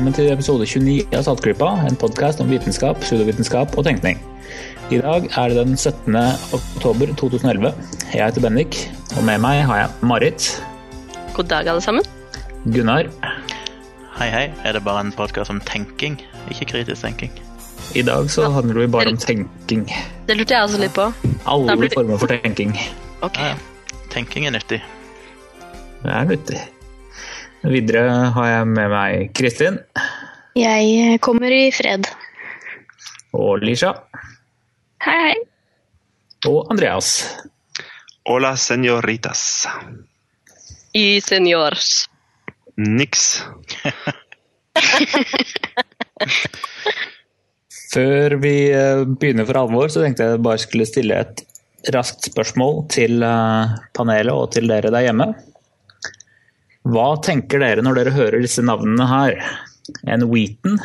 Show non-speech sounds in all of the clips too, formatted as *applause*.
Velkommen til episode 29 av Saltklypa, en podkast om vitenskap, pseudovitenskap og tenkning. I dag er det den 17. oktober 2011. Jeg heter Bendik, og med meg har jeg Marit, God dag, alle sammen. Gunnar. Hei, hei. Er det bare en podkast om tenking, ikke kritisk tenking? I dag så handler det bare om tenking. Det lurte jeg også litt på. Alle blir former for tenking. Ok. Ja, ja. Tenking er nyttig. Det er nyttig. Videre har jeg med meg Kristin Jeg kommer i fred. og Lisha Hei, hei. og Andreas. Hola, señoritas. Y senors. Niks. *laughs* Før vi eh, begynner for alvor, så tenkte jeg bare skulle stille et raskt spørsmål til eh, panelet og til dere der hjemme. Hva tenker dere når dere hører disse navnene her? En Wheaton,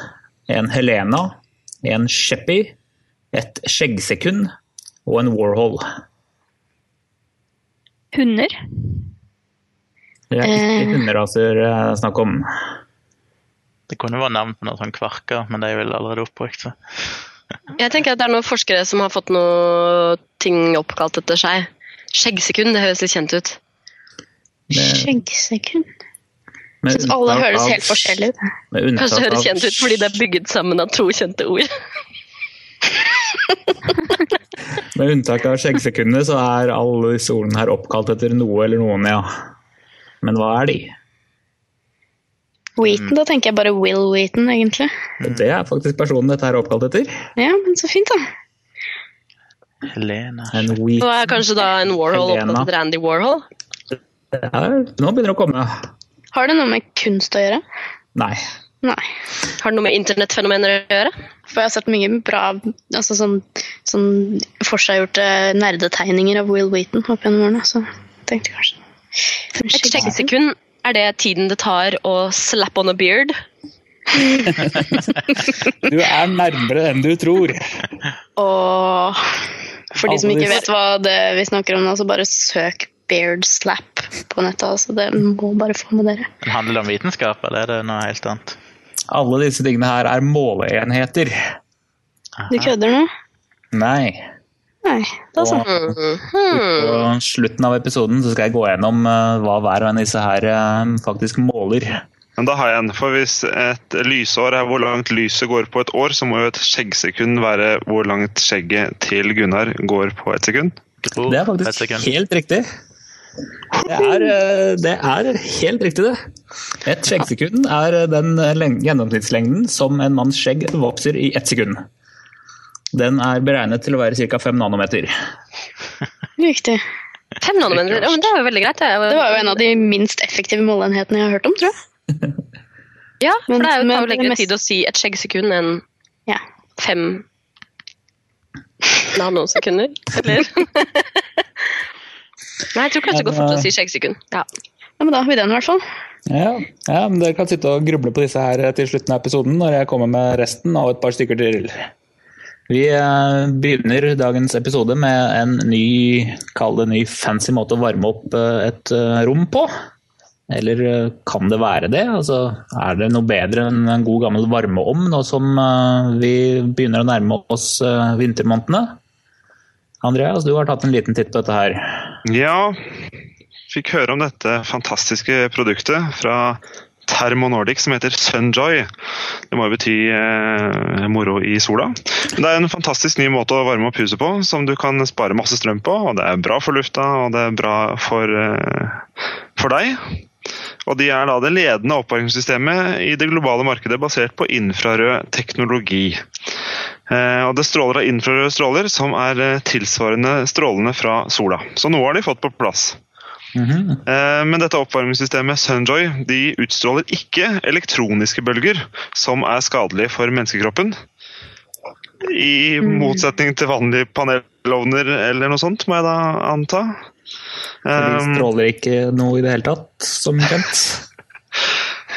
en Helena, en Sheppy, et Skjeggsekund og en Warhol. Hunder. Det er ikke Eh. hunderaser er snakk om. Det kunne vært navn på noe sånn kvarker, men de er vel allerede oppbrukt. Så. *laughs* Jeg tenker at det er noen forskere som har fått noe ting oppkalt etter seg. Skjeggsekund, det høres litt kjent ut. Skjeggsekund. med Syns alle høres av- helt forskjellig ut. Kanskje det høres kjent ut fordi det er bygget sammen av to kjente ord. *laughs* Med unntak av skjeggsekundene så er alle disse ordene her oppkalt etter noe eller noen, ja. Men hva er de? Wheaton, da tenker jeg bare Will Wheaton, egentlig. Det er faktisk personen dette er oppkalt etter. Ja, men så fint, da. Helena En Og er kanskje da en Warhol Helena. oppkalt etter Andy Warhol? Ja, nå begynner det å komme. Har det noe med kunst å gjøre? Nei. Nei. Har det noe med internettfenomener å gjøre? For jeg har sett mye bra altså sånn, sånn forseggjorte nerdetegninger av Will Wheaton opp gjennom årene, så tenkte jeg kanskje Et skjeggsekund, er det tiden det tar å slap on a beard? *laughs* Du er nærmere enn du tror. Og for de som ikke vet hva det vi snakker om nå, så bare søk beard slap på nettet. så Det må bare få med dere. Men Handler det om vitenskap, eller er det noe helt annet? Alle disse tingene her er måleenheter. Du kødder nå? Nei. Nei, da så. Mhm. På slutten av episoden så skal jeg gå gjennom eh, hva hver og en av disse her eh, faktisk måler. Men da har jeg en. For hvis et lysår er hvor langt lyset går på et år, så må jo et skjeggsekund være hvor langt skjegget til Gunnar går på et sekund. Det er faktisk helt riktig. Det er, eh, det er helt riktig, det. Et skjeggsekund er den gjennomsnittslengden som en manns skjegg vokser i ett sekund. Den er beregnet til å være ca. 5 nanometer. *laughs* Riktig. Fem nanometer, ja, men det er jo veldig greit. Det, Det var jo en av de minst effektive måleenhetene jeg har hørt om, tror jeg. *laughs* Ja, for det er jo, tar jo lengre tid å si et skjeggsekund enn Ja. fem *laughs* nanosekunder, eller? Nei, jeg tror kanskje det går fort å si skjeggsekund. Ja. ja, men da har vi den i hvert fall. Ja, ja, men Dere kan sitte og gruble på disse her til slutten av episoden når jeg kommer med resten og et par stykker til. Vi eh, begynner dagens episode med en ny, kall det ny fancy måte å varme opp eh, et eh, rom på. Eller eh, kan det være det? Altså, er det noe bedre enn en god gammel varmeovn nå som eh, vi begynner å nærme oss eh, vintermånedene? Andreas, du har tatt en liten titt på dette her. Ja, fikk høre om dette fantastiske produktet fra Thermonordic som heter Sunjoy. Det må jo bety eh, moro i sola. Det er en fantastisk ny måte å varme opp huset på, som du kan spare masse strøm på. og Det er bra for lufta, og det er bra for, eh, for deg. Og De er da det ledende oppvarmingssystemet i det globale markedet basert på infrarød teknologi. Eh, og Det stråler av infrarøde stråler som er eh, tilsvarende strålene fra sola. Så noe har de fått på plass. Mhm. Eh, Men dette oppvarmingssystemet Sunjoy de utstråler ikke elektroniske bølger som er skadelige for menneskekroppen. I motsetning til vanlige panelovner eller noe sånt, må jeg da anta. For de stråler ikke noe i det hele tatt, som kjent.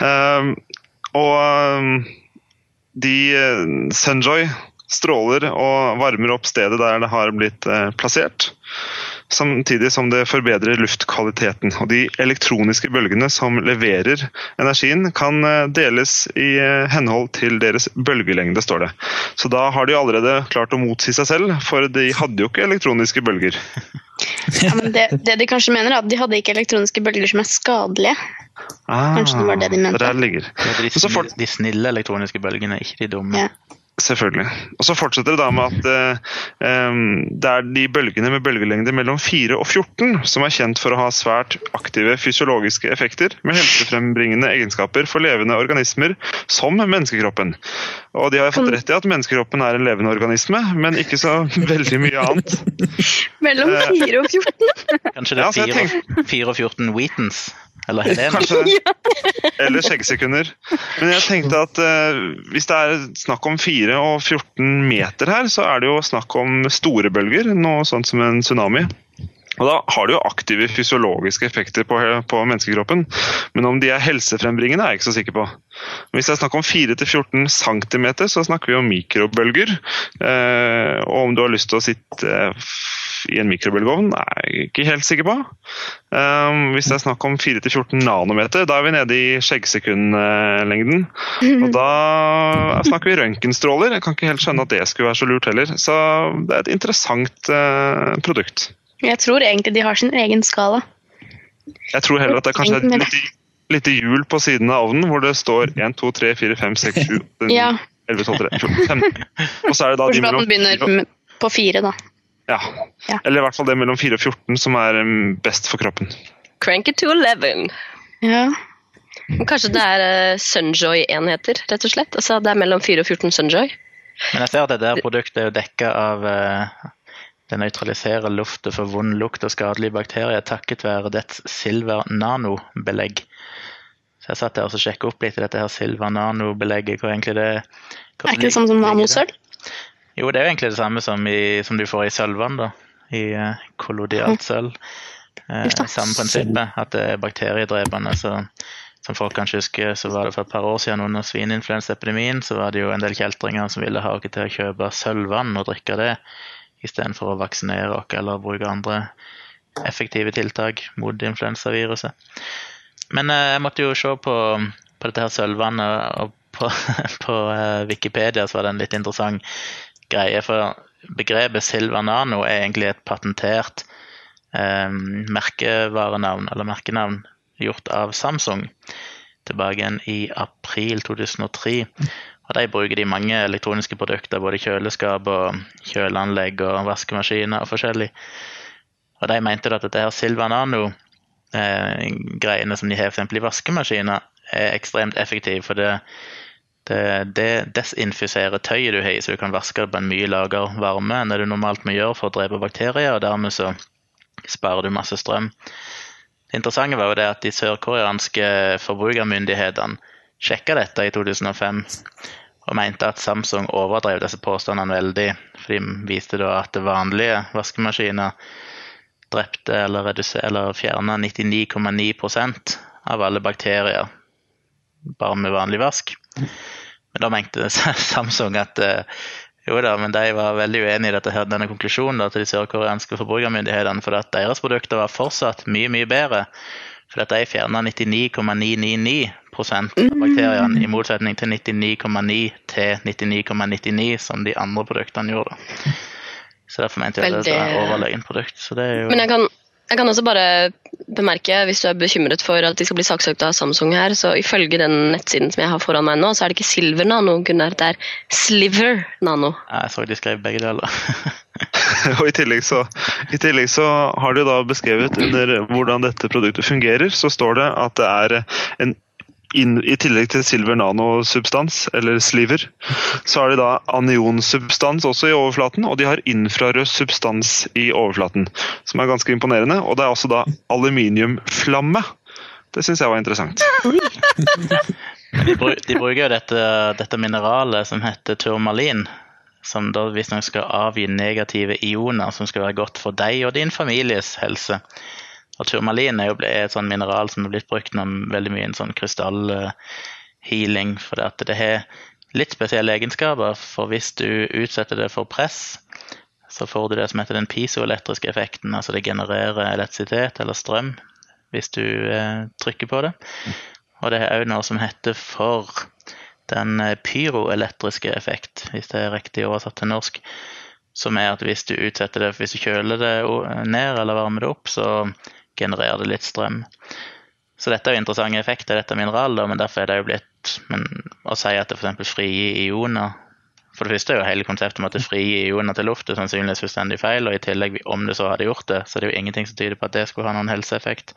Um, *laughs* og de Sunjoy stråler og varmer opp stedet der det har blitt eh, plassert. samtidig som det forbedrer luftkvaliteten. Og de elektroniske bølgene som leverer energien, kan eh, deles i eh, henhold til deres bølgelengde, står det. Så da har de allerede klart å motsi seg selv, for de hadde jo ikke elektroniske bølger. Ja, men det, det de kanskje mener, er at de hadde ikke elektroniske bølger som er skadelige. Ah, Kanskje det var det de mente. Der ligger. Det er de, Men så fort- snille, de snille elektroniske bølgene, ikke de dumme. Ja. Selvfølgelig. Og så fortsetter det da med at eh, det er de bølgene med bølgelengde mellom 4 og 14 som er kjent for å ha svært aktive fysiologiske effekter med helsefrembringende egenskaper for levende organismer som menneskekroppen. Og de har fått rett i at menneskekroppen er en levende organisme, men ikke så *laughs* veldig mye annet. Mellom Eh. 4 og 14. Kanskje det er 4, ja, 4, 4 og 14 Wheatons? Eller Helene? Kanskje. *laughs* Eller skjeggsekunder. Men jeg tenkte at eh, hvis det er snakk om 4 og 14 meter her, så er det jo snakk om store bølger, noe sånt som en tsunami. Og Da har det jo aktive fysiologiske effekter på, på menneskekroppen, men om de er helsefrembringende, er jeg ikke så sikker på. Hvis det er snakk om 4-14 cm, så snakker vi om mikrobølger. Eh, og om du har lyst til å sitte f- i en mikrobølgeovn, er jeg ikke helt sikker på. Um, hvis det er snakk om 4-14 nanometer, da er vi nede i skjeggsekundlengden. *laughs* Og da snakker vi røntgenstråler. Jeg kan ikke helt skjønne at det skulle være så lurt heller. Så det er et interessant uh, produkt. Jeg tror egentlig de har sin egen skala. Jeg tror heller at det er kanskje er et lite, hjul på siden av ovnen hvor det står 1, 2, 3, 4, 5, 6, 7, 8, 9, Ja. 11, 12, 13, 14, 15. Og så er det da de mellom på 4, da. Ja. Ja. Eller i hvert fall det mellom 4 og 14 som er um, best for kroppen. Crank it to 11. Ja. Kanskje det er eh, Sunjoy-enheter, rett og slett? Altså det er mellom 4 og 14 Sunjoy? Men jeg ser at det der produktet er jo dekka av eh, Det nøytraliserer luftet for vond lukt og skadelige bakterier takket være dets silver nano-belegg. Så jeg satt der og sjekka opp litt i dette her silver nano-belegget. hvor egentlig det Er ikke det samme som nanosølv? Jo, det er jo egentlig det samme som, i, som du får i sølvvann, da. I uh, kollodialt sølv. Eh, samme prinsippet, at det er bakteriedrepende. Så, som folk kanskje husker, så var det for et par år siden under svineinfluensaepidemien, så var det jo en del kjeltringer som ville ha oss til å kjøpe sølvvann og drikke det, istedenfor å vaksinere oss eller bruke andre effektive tiltak mot influensaviruset. Men eh, jeg måtte jo se på, på dette her sølvvannet, og på, *laughs* på eh, Wikipedia så var det en litt interessant greie. For begrepet Silver Nano er egentlig et patentert eh, merkevarenavn, eller merkenavn, gjort av Samsung tilbake igjen i april 2003. Og De bruker de mange elektroniske produkter, både kjøleskap og kjøleanlegg og vaskemaskiner og forskjellig. Og de mente at dette her Silver Nano-greiene som de har f.eks. i vaskemaskiner, er ekstremt effektive. For det, det, det desinfiserer tøyet du har i, så du kan vaske det på en mye lavere varme enn det du normalt må gjøre for å drepe bakterier, og dermed så sparer du masse strøm. Det interessante var jo det at de sørkoreanske forbrukermyndighetene sjekka dette i 2005 og mente at Samsung overdrev disse påstandene veldig. For de viste da at vanlige vaskemaskiner drepte eller, eller fjerna 99,9% av alle bakterier bare med vanlig vask. Men da mente *laughs* Samsung at eh, jo da, men de var veldig uenige i dette, her- denne konklusjonen da, til de sørkoreanske forbrukermyndighetene, for at deres produkter var fortsatt mye, mye bedre. For at de fjerna 99,999 av bakteriene, i motsetning til 99,9 til 99,99 som de andre produktene gjorde. Så derfor mente jeg at det var et Veldig- overlegent produkt. Så det jo Men jeg kan, jeg kan også bare bemerke, hvis du er bekymret for at de skal bli saksøkt av Samsung her, så ifølge den nettsiden som jeg har foran meg nå, så er det ikke Silver Nano, Gunnar. Det er Sliver Nano. Jeg så de skrev begge deler. *laughs* *laughs* Og i tillegg, så, I tillegg så har de da beskrevet under hvordan dette produktet fungerer, så står det at det er en inn, I tillegg til silver nanosubstans, eller sliver, så har de da anionsubstans også i overflaten, og de har infrarød substans i overflaten, som er ganske imponerende. Og det er også da aluminiumflamme. Det syns jeg var interessant. De, bruker jo dette, dette mineralet som heter turmalin, som da visstnok skal avgi negative ioner som skal være godt for deg og din families helse. Og turmalin er jo et sånn mineral som er blitt brukt veldig mye i en sånn krystallhealing, for at det har litt spesielle egenskaper. For hvis du utsetter det for press, så får du det som heter den pisoelektriske effekten. Altså det genererer elektrisitet eller strøm hvis du eh, trykker på det. Og det er òg noe som heter for den eh, pyroelektriske effekt, hvis det er riktig oversatt til norsk. Som er at hvis du utsetter det, hvis du kjøler det ned eller varmer det opp, så genererer det litt strøm. Så dette er jo interessante effekter, dette mineraler, men derfor er det jo blitt men Å si at det f.eks. frigir ioner For det første er jo hele konseptet om at det frigir ioner til lufta er sannsynligvis fullstendig feil, og i tillegg, om det så hadde gjort det, så er det jo ingenting som tyder på at det skulle ha noen helseeffekt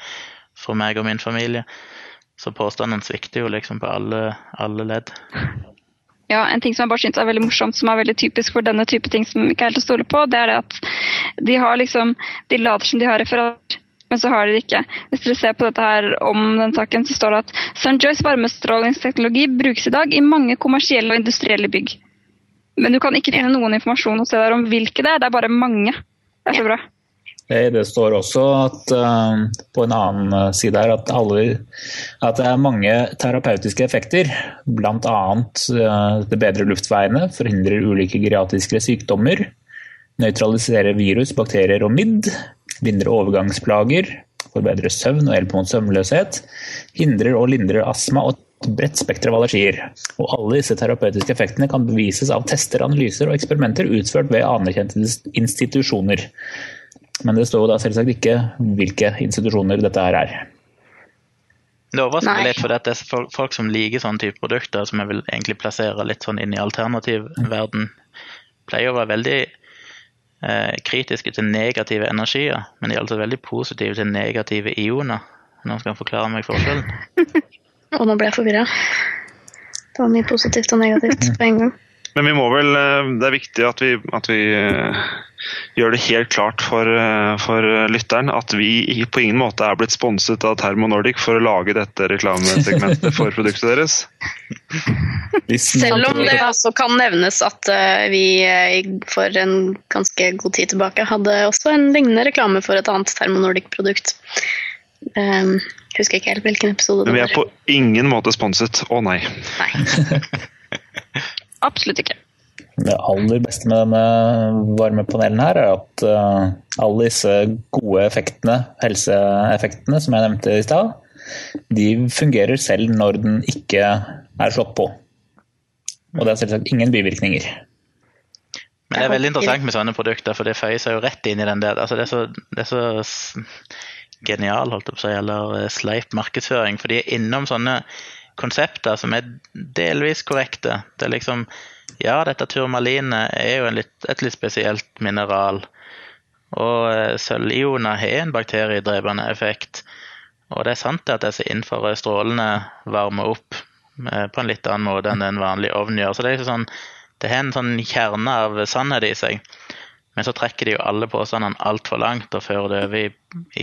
for meg og min familie. Så påstanden svikter jo liksom på alle, alle ledd. Ja, En ting som jeg bare synes er veldig morsomt, som er veldig typisk for denne type ting som ikke er helt å stole på, det er det at de har liksom, de later som de har referat, men så har de det ikke. Hvis dere ser på dette her om den saken, så står det at Sunjoys varmestrålingsteknologi brukes i dag i mange kommersielle og industrielle bygg. Men du kan ikke finne noen informasjon hos det om hvilke det er, det er bare mange. Det er så bra. Det står også at, uh, på en annen eh, side her at, alle, at, det er mange terapeutiske effekter. Bl.a. Det bedrer luftveiene, forhindrer ulike geriatriske sykdommer, nøytraliserer virus, bakterier og midd, lindre overgangsplager, forbedrer søvn og hjelpe mot søvnløshet, hindrer og lindrer astma og et bredt spekter av allergier. Og alle disse terapeutiske effektene kan bevises av tester, analyser og eksperimenter utført ved anerkjente institusjoner. Men det står jo da selvsagt ikke hvilke institusjoner dette her er. Det overrasker meg litt, for det er folk som liker sånne type produkter, som jeg vil egentlig plassere litt sånn inn i alternativverden, pleier å være veldig eh, kritiske til negative energier, men de er altså veldig positive til negative ioner. Noen skal forklare meg forskjellen? *laughs* og nå ble jeg forvirra. Det var mye positivt og negativt *laughs* på en gang. Men vi må vel, eh, det er viktig at vi, at vi eh, gjør det helt klart for, eh, for, lytteren at vi på ingen måte er blitt sponset av Thermo Nordic for å lage dette reklamesegmentet for produktet deres. Selv om det også kan nevnes at vi for en ganske god tid tilbake hadde også en lignende reklame for et annet Thermo Nordic-produkt. Um, husker ikke helt hvilken episode det var. Men vi er på ingen måte sponset. Å nei. nei. *laughs* Absolutt ikke. Det aller beste med denne varmepanelen her er at uh, alle disse gode effektene, helseeffektene som jeg nevnte i stad, de fungerer selv når den ikke er slått på. Og det er selvsagt ingen bivirkninger. Men det er veldig interessant med sånne produkter, for det føyer seg jo rett inn i den der. Altså det, er så, det er så genial, holdt jeg på å si, eller eh, sleip markedsføring. For de er innom sånne konsepter som er delvis korrekte. Det er liksom Ja, dette turmalinet er jo litt, et litt spesielt mineral. Og eh, sølvioner har en bakteriedrepende effekt. Og det er sant at disse infrarøde strålene varmer opp eh, på en litt annen måte enn det en vanlig ovn gjør. Så det, er sånn, det har en sånn kjerne av sannhet i seg. Men så trekker de jo alle påstandene altfor langt og fører det over i,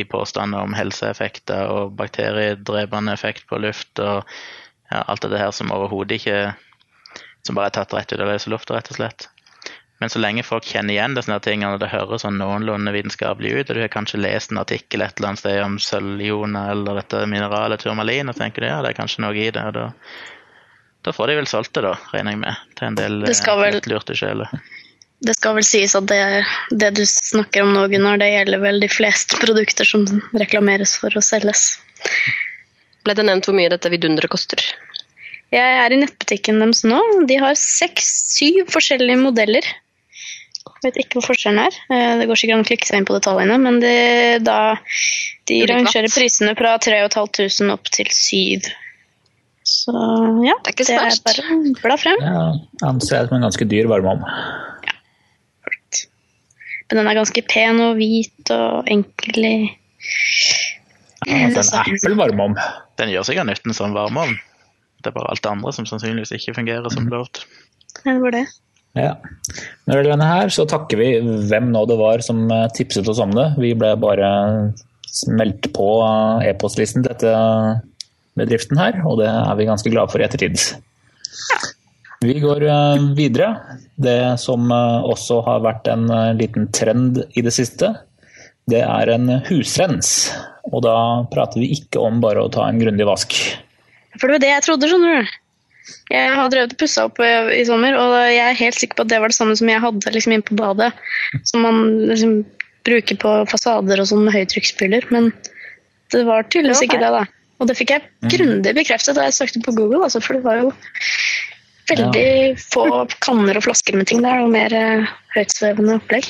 i påstander om helseeffekter og bakteriedrepende effekt på luft og ja, alt det her som overhodet ikke Som bare er tatt rett ut av løse lufta, rett og slett. Men så lenge folk kjenner igjen disse tingene, og det høres sånn noenlunde vitenskapelig ut, og du har kanskje lest en artikkel et eller annet sted om sølvioner eller dette mineralet turmalin, og tenker du ja, det er kanskje noe i det, og da, da får de vel solgt det, da, regner jeg med, til en del vel... lurte sjeler. Det skal vel sies at det, det, du snakker om nå, Gunnar, det gjelder vel de fleste produkter som reklameres for å selges. Ble det nevnt hvor mye dette vidunderet koster? Jeg er i nettbutikken deres nå. De har seks-syv forskjellige modeller. Jeg vet ikke hvor forskjellen er. Eh, det går sikkert an å klikke seg inn på detaljene, men det, da, de rangerer prisene fra 3500 opp til 7 Så ja, det er, ikke det er bare å bla frem. Ja, anser jeg som en ganske dyr varmeovn. Men den er ganske pen og hvit og enkel i ja, Den Apple varmeovn. Den gjør sikkert nytten som varmeovn. Det er bare alt det andre som sannsynligvis ikke fungerer som lovt. Ja, det var det. Ja. Når det gjelder denne her, så takker vi hvem nå det var som eh, tipset oss om det. Vi ble bare smelt på eh, e-postlisten til dette bedriften her, og det er vi ganske glade for i ettertid. Ja. Vi går eh, videre. Det som eh, også har vært en eh, liten trend i det siste, det er en husrens. Og da prater vi ikke om bare å ta en grundig vask. For det var det jeg trodde, skjønner du. Jeg har drevet og pussa opp eh, i sommer, og jeg er helt sikker på at det var det samme som jeg hadde liksom, inne på badet. Som man liksom, bruker på fasader og sånn med høytrykksspyler. Men det var tydeligvis ikke det, da. Og det fikk jeg grundig bekreftet da jeg søkte på Google, altså, for det var jo veldig få kanner og flasker med ting der, og mer eh, høytsvevende opplegg.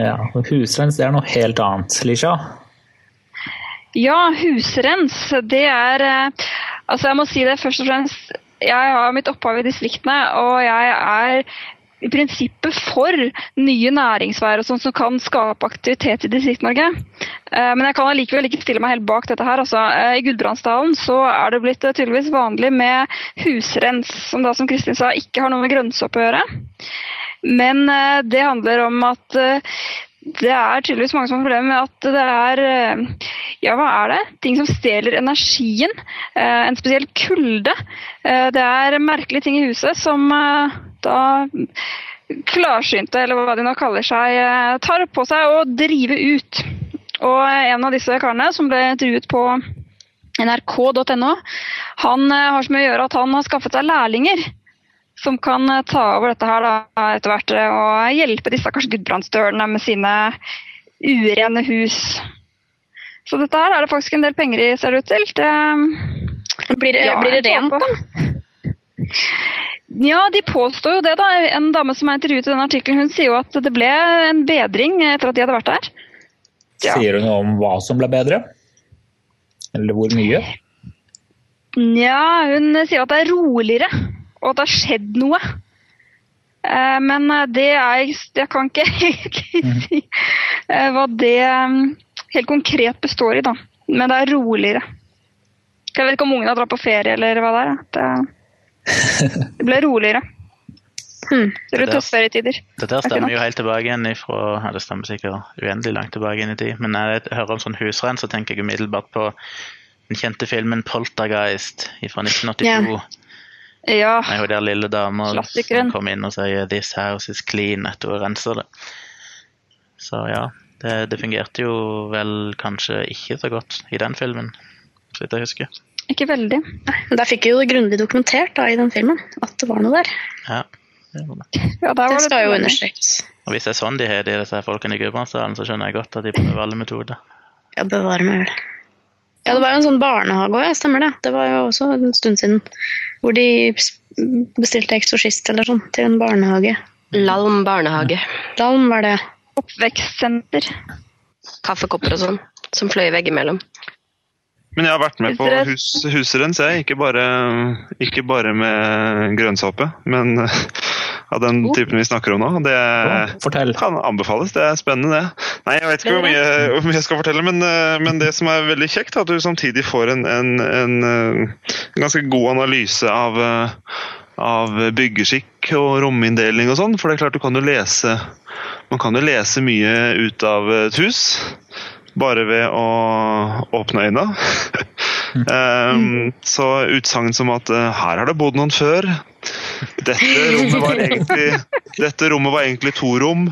Ja, Husrens det er noe helt annet, Lisha. Ja, husrens, det er eh, Altså, jeg må si det først og fremst. Jeg har mitt opphav i distriktene, og jeg er i prinsippet for nye næringsveier og sånt som kan skape aktivitet i Distrikt-Norge. Eh, Men jeg kan allikevel ikke stille meg helt bak dette her. Altså, eh, I Gudbrandsdalen så er det blitt tydeligvis vanlig med husrens, som da som Kristin sa ikke har noe med grønnsopp å gjøre. Men eh, det handler om at eh, det er tydeligvis mange som har problemer med at det er eh, Ja, hva er det? Ting som stjeler energien. En spesiell kulde. Det er merkelige ting i huset som da klarsynte, eller hva de nå kaller seg, tar på seg å drive ut. Og en av disse karene som ble intervjuet på nrk.no, han har så mye å gjøre at han har skaffet seg lærlinger som kan eh, ta over dette her da, etter hvert eh, og hjelpe disse kanskje gudbrandsdølene med sine urene hus. Så dette her er det faktisk en del penger i, ser det ut til. Det, Blir det, Ja, blir det rent, da? ja, de påstår jo det, da. En dame som er intervjuet i denne artikkelen, hun sier jo at det ble en bedring etter at de hadde vært der. Ja. Sier hun noe om hva som ble bedre? Eller hvor mye? Nja, hun sier at det er roligere, og at det har skjedd noe. Eh, Men eh, det er Jeg kan ikke *laughs* egentlig si eh, hva det eh, helt konkret består i, da. Men det er roligere. Jeg vet ikke om ungene dratt på ferie eller hva det er. Det, det ble roligere. *laughs* Hmm. Det er Det er- tøffere-tider. Dette her Er stemmer jo helt tilbake igjen ifra ja, Det stemmer sikkert uendelig langt tilbake inn i tid. Men når jeg hører om sånn husrenn, så tenker jeg umiddelbart på den kjente filmen 'Poltergeist' fra 1982. Ja. Med hun der lille dama som kommer inn og sier 'This house is clean' etter hun renser det. Så ja, det, det fungerte jo vel kanskje ikke så godt i den filmen, så vidt jeg husker. Ikke veldig. Men Der fikk vi jo det grundig dokumentert da, i den filmen, at det var noe der. Ja, det var det. Ja, der var Det skal jo undersøkes. understrekes. Og hvis det er sånn de har det, disse folkene i Gudbrandsdalen, så skjønner jeg godt at de prøver alle metoder. Ja, bevare meg vel. Ja, det var jo en sånn barnehage òg, stemmer det. Det var jo også en stund siden. Hvor de bestilte eksorsist eller sånn til en barnehage. Lalm barnehage. Lalm var det. Oppvekstsenter. Kaffekopper og sånn. Som fløy veggimellom. Men jeg har vært med på hus, husrens, jeg. Ikke bare, ikke bare med grønnsåpe, men av den Oh. typen vi snakker om nå. Det oh, kan anbefales. Det er spennende, det. Nei, jeg vet ikke hvor mye, hvor mye jeg skal fortelle, men, eh, men det som er veldig kjekt, er at du samtidig får en, en, en, eh, en ganske god analyse av, eh, av byggeskikk og rominndeling og sånn. For det er klart, du kan jo lese Man kan jo lese mye ut av et hus bare ved å åpne øynene. Um, *laughs* så utsagn som at uh, her har det bodd noen før. Dette rommet var egentlig, dette rommet var egentlig to rom.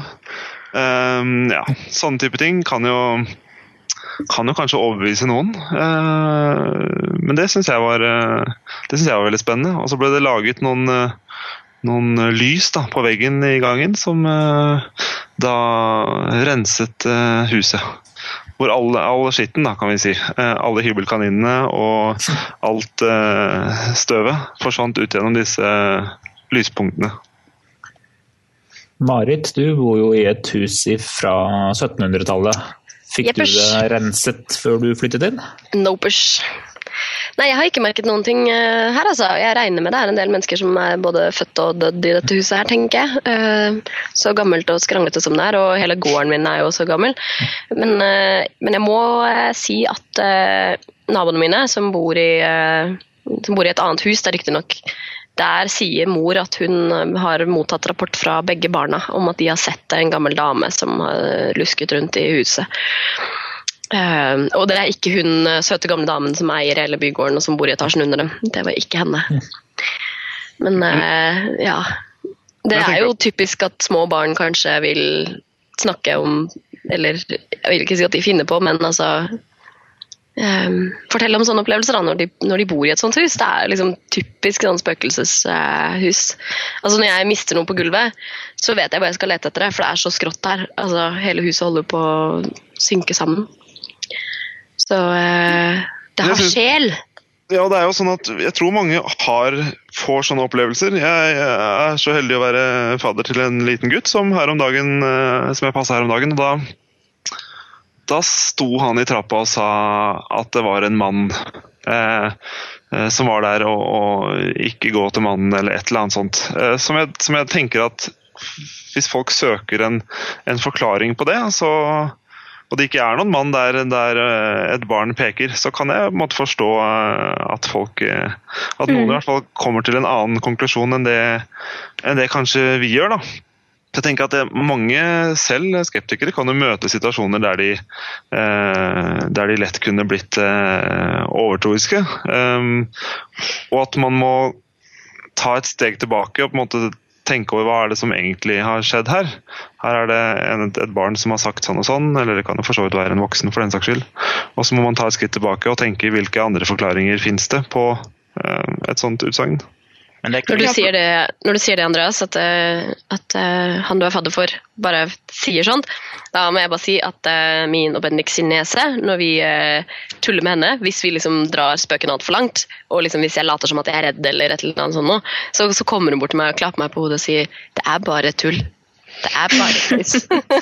Um, ja, sånne type ting kan jo, kan jo kanskje overbevise noen. Uh, men det syns jeg, det synes jeg var veldig spennende. Og så ble det laget noen, uh, noen lys da, på veggen i gangen som uh, da renset huset. Hvor all, all skitten, da, kan vi si, uh, alle hybelkaninene og alt uh, støvet forsvant ut gjennom disse lyspunktene. Marit, du bor jo i et hus fra 1700-tallet. Fikk Jeppers. du det renset før du flyttet inn? Nopers. Nei, jeg har ikke merket noen ting eh, her, altså. Jeg regner med det er en del mennesker som er både født og dødd i dette huset her, tenker jeg. Eh, Så gammelt og skranglete som det er, og hele gården min er jo også gammel. Men, eh, men jeg må si at naboene mine, som bor i, som bor i et annet hus, det er riktignok der sier mor at hun har mottatt rapport fra begge barna om at de har sett en gammel dame som har lusket rundt i huset. Eh, og det er ikke hun eh, søte gamle damen som eier hele bygården og som bor i etasjen under dem. Det var ikke henne. Men uh, ja. Det er jo typisk at små barn kanskje vil snakke om Eller jeg vil ikke si at de finner på, men altså eh, fortelle om sånne opplevelser da, når de, når de bor i et sånt hus. Det er liksom typisk sånn spøkelseshus. altså Når jeg mister noe på gulvet, så vet jeg hvor jeg skal lete etter det, for det er så skrått her. Altså, hele huset holder på å synke sammen. Så eh, det har synes- sjel. Ja, det er jo sånn at jeg tror mange har, får sånne opplevelser. Jeg, jeg er så heldig å være fadder til en liten gutt som, dagen, eh, som jeg passa her om dagen. og da, da sto han i trappa og sa at det var en mann eh, eh, som var der, og, og ikke gå til mannen, eller et eller annet sånt. Eh, som, jeg, som jeg tenker at hvis folk søker en, en forklaring på det, så og det ikke er noen mann der, der eh, et barn peker, så kan jeg måtte forstå eh, at folk eh, At noen i hvert fall kommer til en annen konklusjon enn det, enn det kanskje vi gjør. da. Jeg tenker at det, Mange selv skeptikere kan jo møte situasjoner der de, eh, der de lett kunne blitt eh, overtroiske. Um, og at man må ta et steg tilbake og på en måte tenke over hva er det som egentlig har skjedd her. Her er det en, et barn som har sagt sånn og sånn, eller det kan jo for så vidt være en voksen for den saks skyld. Og så må man ta et skritt tilbake og tenke hvilke andre forklaringer finnes det på eh, et sånt utsagn. Men det er Når du sier det, når du sier det Andreas, at, eh, at uh, han du er fadder for, bare sier sånt, da må jeg bare si at uh, min og Bendik sin nese, når vi uh, tuller med henne, hvis vi liksom drar spøken altfor langt, og liksom hvis jeg later som at jeg er redd, eller et eller annet sånt, nå, så, så kommer hun bort til meg og klapper meg på hodet og sier det er bare tull. Det er bare tull.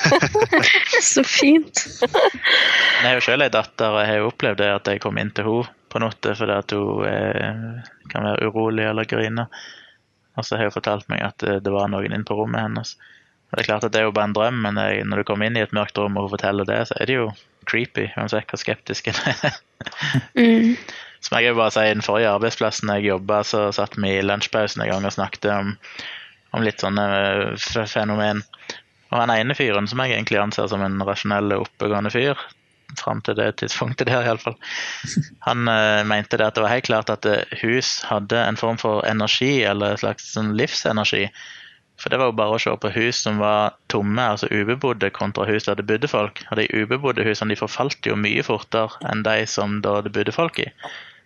*laughs* *laughs* Så fint. Jeg har jo selv en datter, og jeg har jo opplevd det at jeg kom inn til henne på natta fordi at hun eh, kan være urolig eller grine. Og så har hun fortalt meg at eh, det var noen inne på rommet hennes. Og det er klart at det er jo bare en drøm, men jeg, når du kommer inn i et mørkt rom og hun forteller det, så er det jo creepy, uansett hvor skeptisk en er. *laughs* Mm. Som jeg bare si, I den forrige arbeidsplassen jeg jobba, så satt vi i lunsjpausen en gang og snakket om, om litt sånne eh, fenomen. Og han ene fyren, som jeg egentlig anser som en rasjonell oppegående fyr, fram til det tidspunktet der iallfall, han uh, mente det at det var helt klart at eh, hus hadde en form for energi, eller en slags sånn livsenergi. For det var jo bare å se på hus som var tomme, altså ubebodde, kontra hus der det bodde folk. Og de ubebodde husene de forfalt jo mye fortere enn de som da det bodde folk i.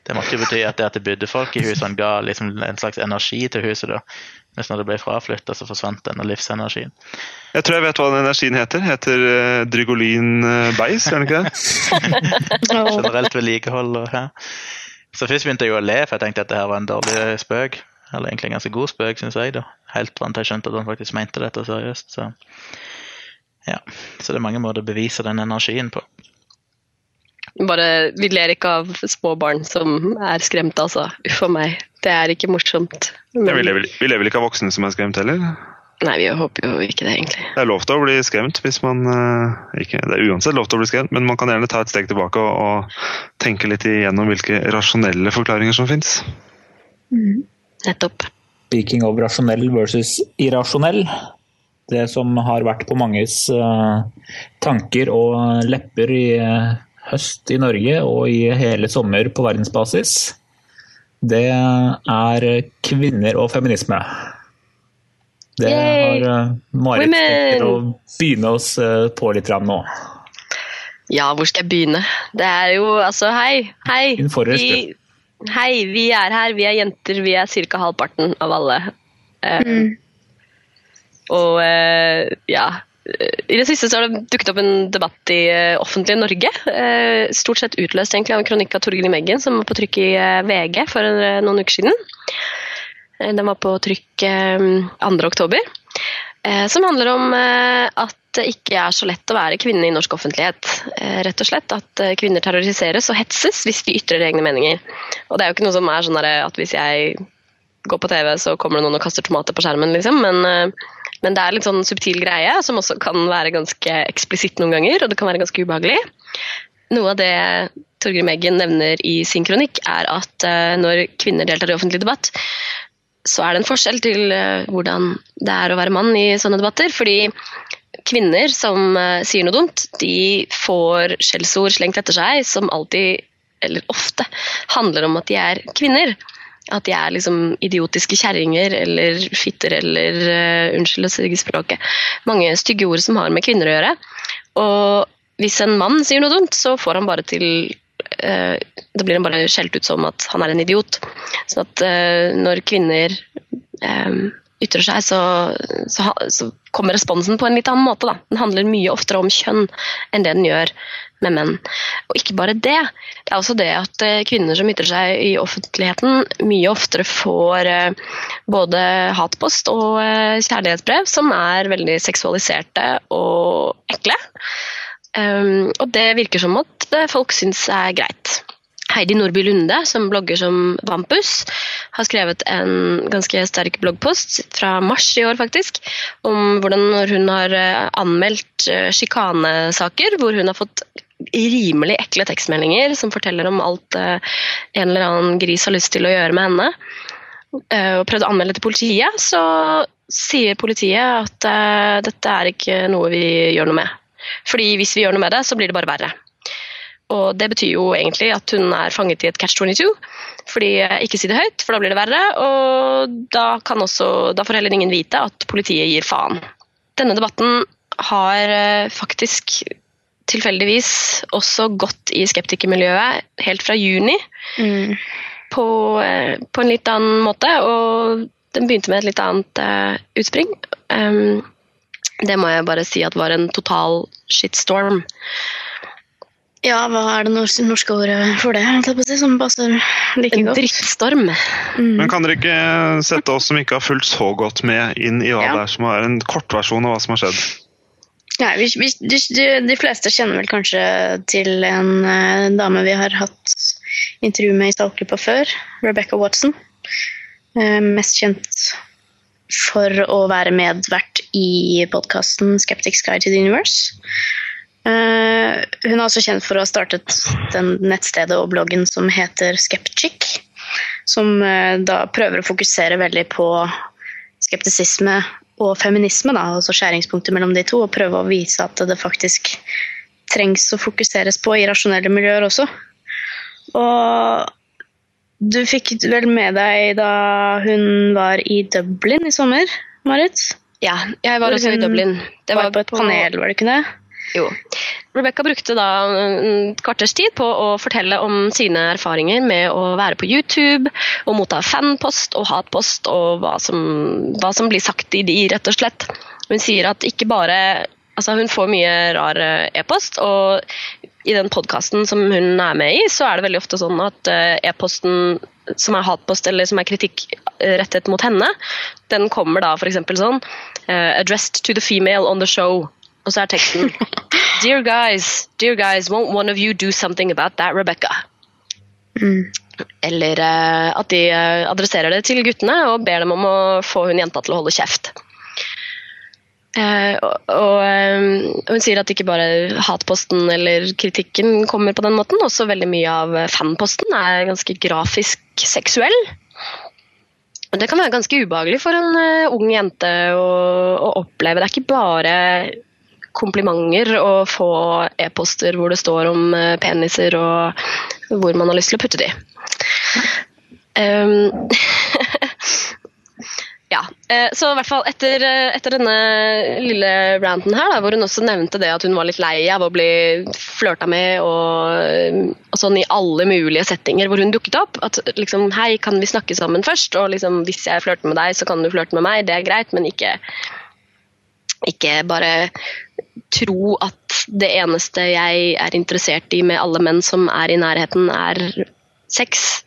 Det måtte jo bety at det at det bodde folk i husene ga liksom en slags energi til huset. da. Mens når det ble fraflytta, så forsvant denne livsenergien. Jeg tror jeg vet hva den energien heter. Heter uh, Drygolin eh, Beis, gjør den ikke det? *laughs* *laughs* Generelt vedlikehold og ja. Så først begynte jeg å le, for jeg tenkte at det her var en dårlig spøk. Eller egentlig en ganske god spøk, syns jeg. da. Helt fram til jeg skjønte at han faktisk mente dette seriøst. Så ja. Så det er mange måter å bevise den energien på. Bare, vi ler ikke av små barn som er skremte, altså. Uff a meg. Det er ikke morsomt. Men- Ja, vi, lever, vi lever ikke av voksne som er skremt heller. Nei, vi håper jo ikke det, egentlig. Det er lov til å bli skremt hvis man eh, ikke, Det er uansett lov til å bli skremt, men man kan gjerne ta et steg tilbake og, og tenke litt igjennom hvilke rasjonelle forklaringer som fins. Nettopp. Speaking of rasjonell versus irrasjonell. Det som har vært på manges eh, tanker og lepper i eh, høst i Norge og i hele sommer på verdensbasis, det er kvinner og feminisme. Det Yay! har uh, Marit tenkt å begynne oss eh, på litt nå. Ja, hvor skal jeg begynne? Det er jo altså Hei, hei. Vi, hei, vi er her. Vi er jenter. Vi er ca. halvparten av alle. Mm. Uh, Og uh, ja I det siste så har det dukket opp en debatt i eh, offentlige Norge. eh, stort sett utløst egentlig av en kronikk av Torgrim Eggen som var på trykk i eh, VG for noen uker siden. Den var på trykk eh, 2. oktober. Som handler om at det ikke er så lett å være kvinne i norsk offentlighet. Rett og slett At kvinner terroriseres og hetses hvis de ytrer egne meninger. Og det er jo ikke noe som er sånn at hvis jeg går på TV, så kommer det noen og kaster tomater på skjermen, liksom. Men, men det er litt sånn subtil greie som også kan være ganske eksplisitt noen ganger, og det kan være ganske ubehagelig. Noe av det Torgrim Eggen nevner i sin kronikk, er at eh, når kvinner deltar i offentlig debatt, så er det en forskjell til eh, hvordan det er å være mann i sånne debatter. Fordi kvinner som eh, sier noe dumt, de får skjellsord slengt etter seg som alltid, eller ofte, handler om at de er kvinner. At de er liksom idiotiske kjerringer eller fitter eller uh, Unnskyld å si språket. Mange stygge ord som har med kvinner å gjøre. Og hvis en mann sier noe dumt, så får han bare til uh, da blir han bare skjelt ut som at han er en idiot. Sånn at uh, når kvinner um, ytrer seg, så, så, så kommer responsen på en litt annen måte. Da. Den handler mye oftere om kjønn enn det den gjør med menn. Og ikke bare det. Det er også det at eh, kvinner som ytrer seg i offentligheten, mye oftere får eh, både hatpost og eh, kjærlighetsbrev som er veldig seksualiserte og ekle. Um, og det virker som at folk syns er greit. Heidi Nordby Lunde, som blogger som Vampus, har skrevet en ganske sterk bloggpost fra mars i år faktisk, om hvordan hun har anmeldt sjikanesaker, hvor hun har fått rimelig ekle tekstmeldinger som forteller om alt eh, en eller annen gris har lyst til å gjøre med henne, eh, og prøvde å anmelde til politiet, så sier politiet at eh, dette er ikke noe vi gjør noe med. Fordi hvis vi gjør noe med det, så blir det bare verre. Og det betyr jo egentlig at hun er fanget i et catch-22. Fordi eh, ikke si det høyt, for da blir det verre. Og da, også, da får heller ingen vite at politiet gir faen. Denne debatten har eh, faktisk tilfeldigvis også gått i skeptikermiljøet helt fra juni. Mm. På, eh, på en litt annen måte, og den begynte med et litt annet uh, utspring. Um, det må jeg bare si at var en total shitstorm. Ja, hva er det norske ordet for det, jeg si, som passer like En godt? drittstorm. Mm. Men kan dere ikke sette oss som ikke har fulgt så godt med, inn i hva Ja. det er som er en kortversjon av hva som har skjedd? Nei, vi, vi, de, de, fleste kjenner vel kanskje til en uh, dame vi har hatt intervju med i Stalklippa før, Rebecca Watson. Uh, mest kjent for å være medvert i podkasten Skeptics Guide to the Universe. Uh, hun er også kjent for å ha startet den nettstedet og bloggen som heter Skeptic, som da prøver å fokusere veldig på skeptisisme og feminisme, da, altså skjæringspunkter mellom de to, og prøve å vise at det faktisk trengs å fokuseres på i rasjonelle miljøer også. Og du fikk vel med deg da hun var i Dublin i sommer, Marit? Ja, jeg var også i Dublin. Det var på et panel, var det ikke det? Jo. Rebecca brukte da en kvarters tid på å fortelle om sine erfaringer med å være på YouTube og motta fanpost og hatpost og hva som, hva som blir sagt i de, rett og slett. Hun sier at ikke bare Altså, hun får mye rar eh, e-post, og i den podkasten som hun er med i, så er det veldig ofte sånn at eh, e-posten som er hatpost eller som er kritikk eh, rettet mot henne, den kommer da f.eks. sånn Addressed to the female on the show. Og så er teksten Dear guys, dear guys, won't one of you do something about that, Rebecca? Mm. Eller uh, at de uh, adresserer det til guttene og ber dem om å få hun jenta til å holde kjeft. Uh, og, og hun sier at ikke bare hatposten eller kritikken kommer på den måten, også veldig mye av fanposten er ganske grafisk seksuell. Og det kan være ganske ubehagelig for en ung jente å, å oppleve. Det er ikke bare komplimenter og få e-poster hvor det står om eh, peniser og hvor man har lyst til å putte de. Um, *laughs* ja, eh, så i hvert fall etter, eh, etter denne lille ranten her, da, hvor hun også nevnte det at hun var litt lei av å bli flørta med og, og sånn i alle mulige settinger hvor hun dukket opp. At liksom, hei, kan vi snakke sammen først? Og liksom, hvis jeg flørter med deg, så kan du flørte med meg. Det er greit, men ikke, ikke bare tro at det eneste jeg er interessert i med alle menn som er i nærheten, er sex.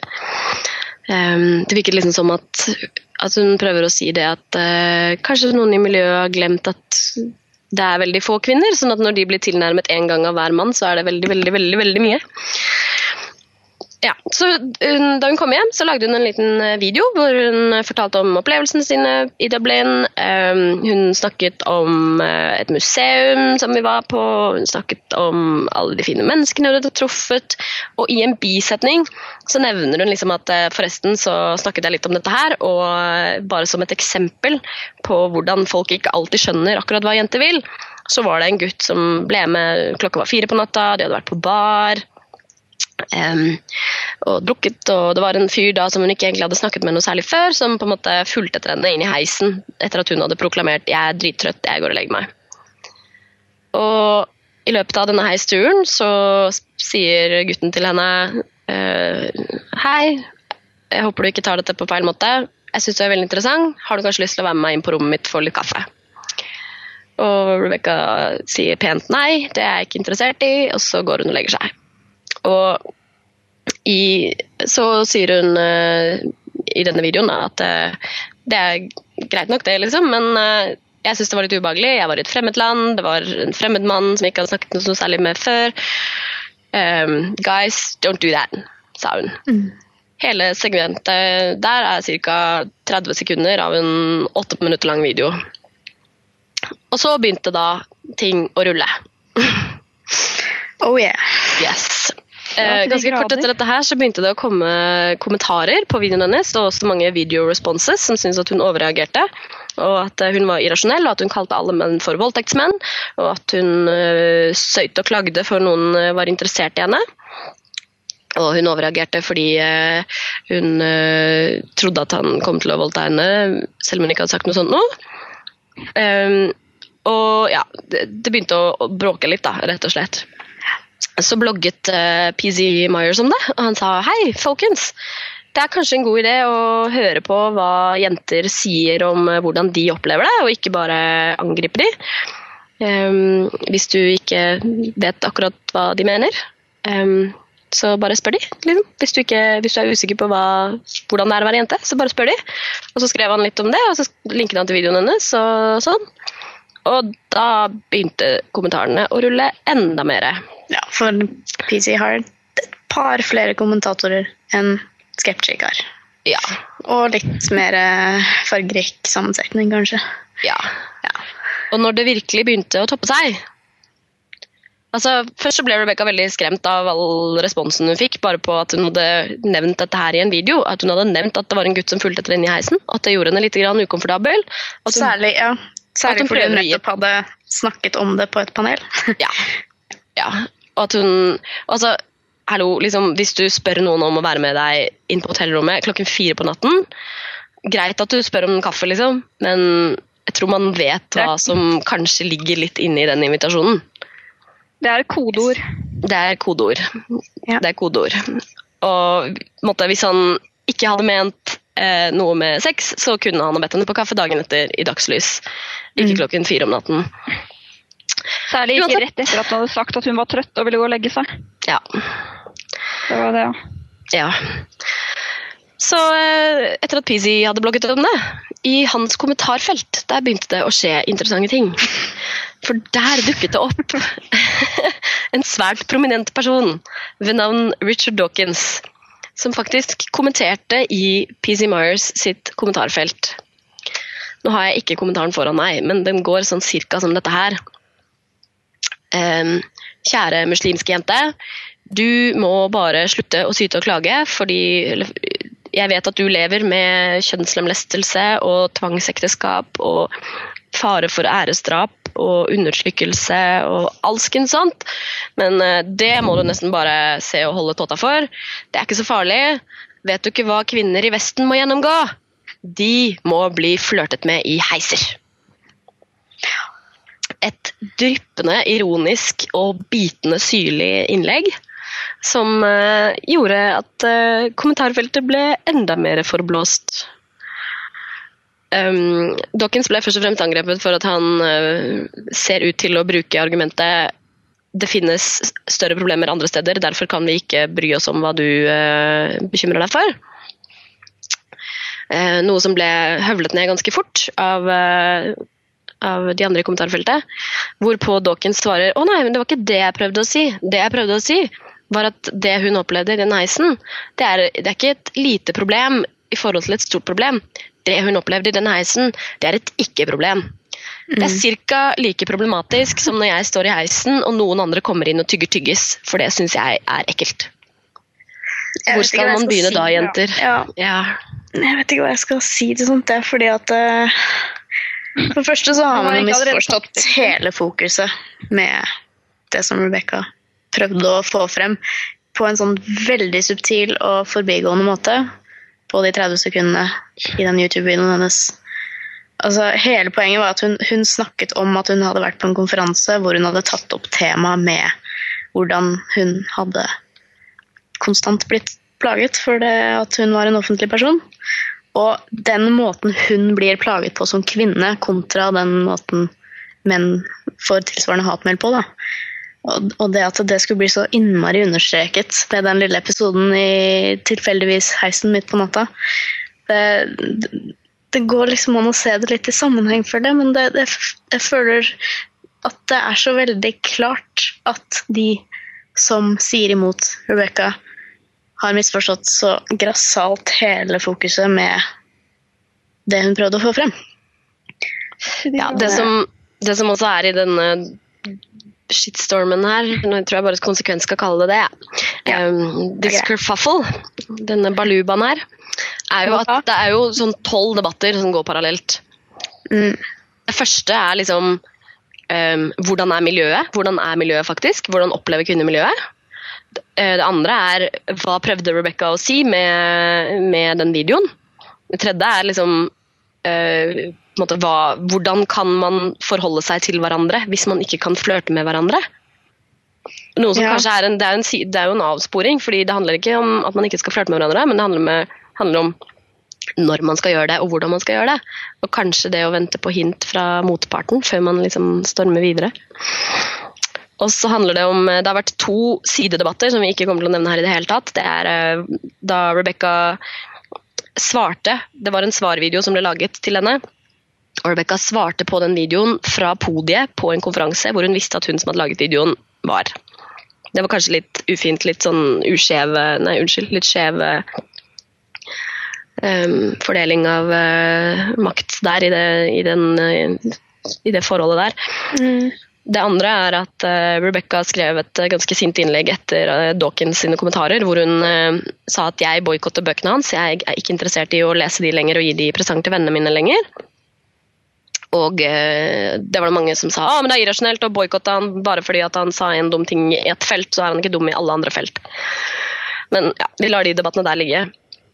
Um, det virker liksom som at, at hun prøver å si det at uh, kanskje noen i miljøet har glemt at det er veldig få kvinner, sånn at når de blir tilnærmet én gang av hver mann, så er det veldig, veldig, veldig, veldig mye. Ja, så Da hun kom hjem, så lagde hun en liten eh, video hvor hun eh, fortalte om opplevelsene sine i Dublin. Um, hun snakket om eh, et museum som vi var på, hun snakket om alle de fine menneskene hun hadde truffet. Og i en bisetning så nevner hun liksom at eh, forresten så snakket jeg litt om dette her, og eh, bare som et eksempel på hvordan folk ikke alltid skjønner akkurat hva jenter vil, så var det en gutt som ble med klokka var fire på natta, de hadde vært på bar. Em, og drukket, og det var en fyr da som hun ikke egentlig hadde snakket med noe særlig før, som på en måte fulgte etter henne inn i heisen etter at hun hadde proklamert 'jeg er drittrøtt, jeg går og legger meg'. Og I løpet av denne heisturen så sier gutten til henne eh, Hei, jeg håper du ikke tar dette på feil måte. Jeg syns du er veldig interessant. Har du kanskje lyst til å være med meg inn på rommet mitt for litt kaffe? Og Rebekka sier pent nei, det er jeg ikke interessert i, og så går hun og legger seg. Og i, så sier hun eh, i denne videoen at eh, det er greit nok, det, liksom, men eh, jeg syntes det var litt ubehagelig. Jeg var i et fremmed land, det var en fremmed mann som jeg ikke hadde snakket noe særlig med før. Um, guys, don't do that, sa hun. Hele segmentet der er ca. 30 sekunder av en 8 minutter lang video. Og så begynte da ting å rulle. Oh yeah. Yes. Ja, Eh, ganske kort etter dette her så begynte det å komme kommentarer på videoen hennes. og også mange video responses som syntes at hun overreagerte. Og at eh, hun var irrasjonell, og at hun kalte alle menn for voldtektsmenn. Og at hun uh, søyte og klagde for noen eh, var interessert i henne. Og hun overreagerte fordi eh, hun eh, trodde at han kom til å voldta henne, selv om hun ikke hadde sagt noe sånt noe. Um, og ja, det, det begynte å bråke litt, da, rett og slett. Så blogget eh, PZ Myers om det, og han sa hei, folkens. Det er kanskje en god idé å høre på hva jenter sier om eh, hvordan de opplever det, og ikke bare angripe de. Um, hvis du ikke vet akkurat hva de mener, um, så bare spør de. Liksom. Hvis, du ikke, hvis du er usikker på hva, hvordan det er å være jente, så bare spør de. Og så skrev han litt om det, og så linket han til videoen hennes. og sånn. Og da begynte kommentarene å rulle enda mer. Ja, for PC har et par flere kommentatorer enn Skeptic har. Ja. Og litt mer eh, fargerik sammensetning, kanskje. ja. Og når det virkelig begynte å toppe seg altså Først så ble Rebecca veldig skremt av all responsen hun fikk, bare på at hun hadde nevnt dette her i en video. At hun hadde nevnt at det var en gutt som fulgte etter henne i heisen. At det gjorde henne litt grann ukomfortabel. Hun, Særlig, ja. Særlig fordi hun nettopp hadde snakket om det på et panel. *laughs* Ja. ja. Og at hun Altså, hallo, liksom, hvis du spør noen om å være med deg inn på hotellrommet klokken fire på natten Greit at du spør om kaffe, liksom, men jeg tror man vet hva som kanskje ligger litt inne i den invitasjonen. Det er kodeord. Det er kodeord. Ja. Det er kodeord. Og måtte, hvis han ikke hadde ment eh, noe med sex, så kunne han ha bedt henne på kaffe dagen etter i dagslys. Ikke Mm. klokken fire om natten. Særlig ikke rett etter at hun hadde sagt at hun var trøtt og ville gå og legge seg. Ja. Det var det, ja. Ja. Så eh, etter at Peasy hadde blogget om det, i hans kommentarfelt, der begynte det å skje interessante ting. For der dukket det opp *laughs* en svært prominent person ved navn Richard Dawkins, som faktisk kommenterte i PC Myers sitt kommentarfelt. Nå har jeg ikke kommentaren foran meg, men den går sånn cirka som dette her. Um, kjære muslimske jente, du må bare slutte å syte og klage, fordi eller, jeg vet at du lever med kjønnslemlestelse og tvangsekteskap og fare for æresdrap og undertrykkelse og alskens sånt. Men eh, det må du nesten bare se og holde tåta for. Det er ikke så farlig. Vet du ikke hva kvinner i Vesten må gjennomgå? De må bli flørtet med i heiser et dryppende ironisk og bitende syrlig innlegg som eh, gjorde at eh, kommentarfeltet ble enda mer forblåst. Um, Dawkins ble først og fremst angrepet for at han uh, ser ut til å bruke argumentet det finnes større problemer andre steder, derfor kan vi ikke bry oss om hva du uh, bekymrer deg for. Uh, noe som ble høvlet ned ganske fort av av de andre i kommentarfeltet. Hvorpå Dawkins svarer å nei, men det var ikke det jeg prøvde å si. Det jeg prøvde å si, var at det hun opplevde i den heisen, det er, det er ikke et lite problem i forhold til et stort problem. Det hun opplevde i den heisen, det er et ikke-problem. Det er ca. like problematisk som når jeg står i heisen og noen andre kommer inn og tygger tyggis, for det syns jeg er ekkelt. Hvor skal man begynne si. da, jenter? Ja, Ja. jeg vet ikke hva jeg skal si til sånt, det er fordi at uh, For det første så har Man misforstått hele fokuset med det som Rebecca prøvde å få frem, på en sånn veldig subtil og forbigående måte på de 30 sekundene i den YouTube-videoen hennes. altså, hele poenget var at hun, hun snakket om at hun hadde vært på en konferanse hvor hun hadde tatt opp temaet med hvordan hun hadde konstant blitt plaget for det at hun var en offentlig person. Og den måten hun blir plaget på som kvinne, kontra den måten menn får tilsvarende hatmail på. da. Og, det at det skulle bli så innmari understreket med den lille episoden i tilfeldigvis heisen midt på natta det, det, går liksom an å se det litt i sammenheng for det, men det, det, jeg føler at det er så veldig klart at de som sier imot Rebecca, har misforstått så grassat hele fokuset med det hun prøvde å få frem. Ja, det som, det som også er i denne shitstormen her, nå tror jeg bare konsekvens skal kalle det det, Ja. um, this kerfuffle, denne balubaen her, er jo at det er jo sånn tolv debatter som går parallelt. Mm. Det første er liksom um, hvordan er miljøet? Hvordan er miljøet faktisk? Hvordan opplever kvinner miljøet? Eh, Det andre er hva prøvde Rebecca å si med, med den videoen? Det tredje er liksom en måte, hva, hvordan kan man forholde seg til hverandre hvis man ikke kan flørte med hverandre? Noe som Ja. kanskje er en, det, er en, det er jo en avsporing, fordi det handler ikke om at man ikke skal flørte med hverandre, men det handler, med, handler om når man skal gjøre det, og hvordan man skal gjøre det. Og kanskje det å vente på hint fra motparten før man liksom stormer videre. Og så handler det om Det har vært to sidedebatter som vi ikke kommer til å nevne her i det hele tatt. Det er eh, da Rebecca svarte Det var en svarvideo som ble laget til henne. Rebecca svarte på den videoen fra podiet på en konferanse hvor hun visste at hun som hadde laget videoen, var. Det var kanskje litt ufint, litt sånn uskjeve Nei, unnskyld. Litt skjev um, fordeling av uh, makt der i det, i, den, uh, i det forholdet der. Mm. Det andre er at uh, Rebecca skrev et uh, ganske sint innlegg etter uh, Dawkins sine kommentarer, hvor hun sa at jeg boikotter bøkene hans, jeg er ikke interessert i å lese de lenger og gi de i presang til vennene mine lenger. Og eh, det var det mange som sa ah, men det er irrasjonelt å boikotte han bare fordi han sa en dum ting i ett felt, så er han ikke dum i alle andre felt. Men ja, vi lar de debattene der ligge.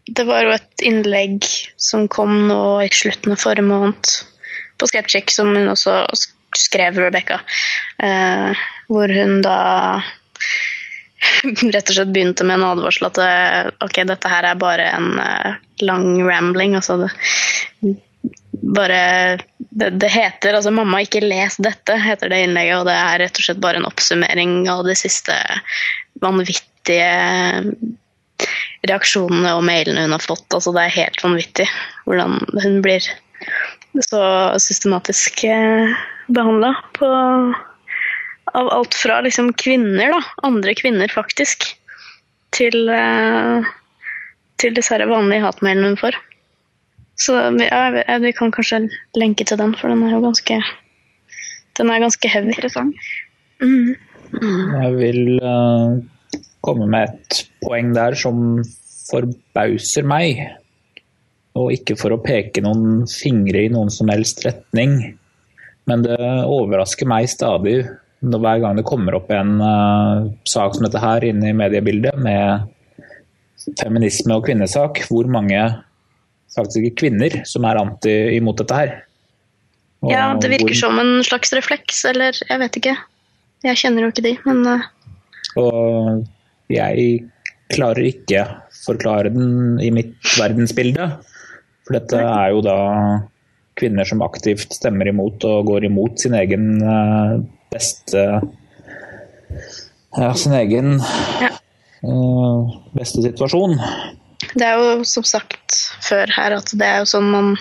Det var jo et innlegg som kom nå i slutten av forrige måned på Skeptic, som hun også skrev, Rebecca. Eh, hvor hun da *laughs* rett og slett begynte med en advarsel at eh, ok, dette her er bare en eh, lang rambling. Altså det, bare det, det heter altså 'Mamma, ikke les dette', heter det innlegget. Og det er rett og slett bare en oppsummering av de siste vanvittige reaksjonene og mailene hun har fått. Altså, det er helt vanvittig hvordan hun blir så systematisk behandla på av alt fra liksom kvinner, da, andre kvinner faktisk, til, eh, til disse vanlige hatmailene hun får. Så ja, vi- vi kan kanskje lenke til den, for den er jo ganske den er ganske heavy. Interessant. Mm. Jeg vil uh, komme med et poeng der som forbauser meg. Og ikke for å peke noen fingre i noen som helst retning. Men det overrasker meg stadig når hver gang det kommer opp en uh, sak som dette her inne i mediebildet med feminisme og kvinnesak, hvor mange faktiske kvinner som er anti imot dette her. Og Ja, det virker hvor- som en slags refleks, eller jeg vet ikke. Jeg kjenner jo ikke de, men eh, Og jeg klarer ikke forklare den i mitt verdensbilde. For dette er jo da kvinner som aktivt stemmer imot og går imot sin egen eh, beste Ja, sin egen Ja. eh, beste situasjon. Det er jo som sagt før her at det er jo sånn man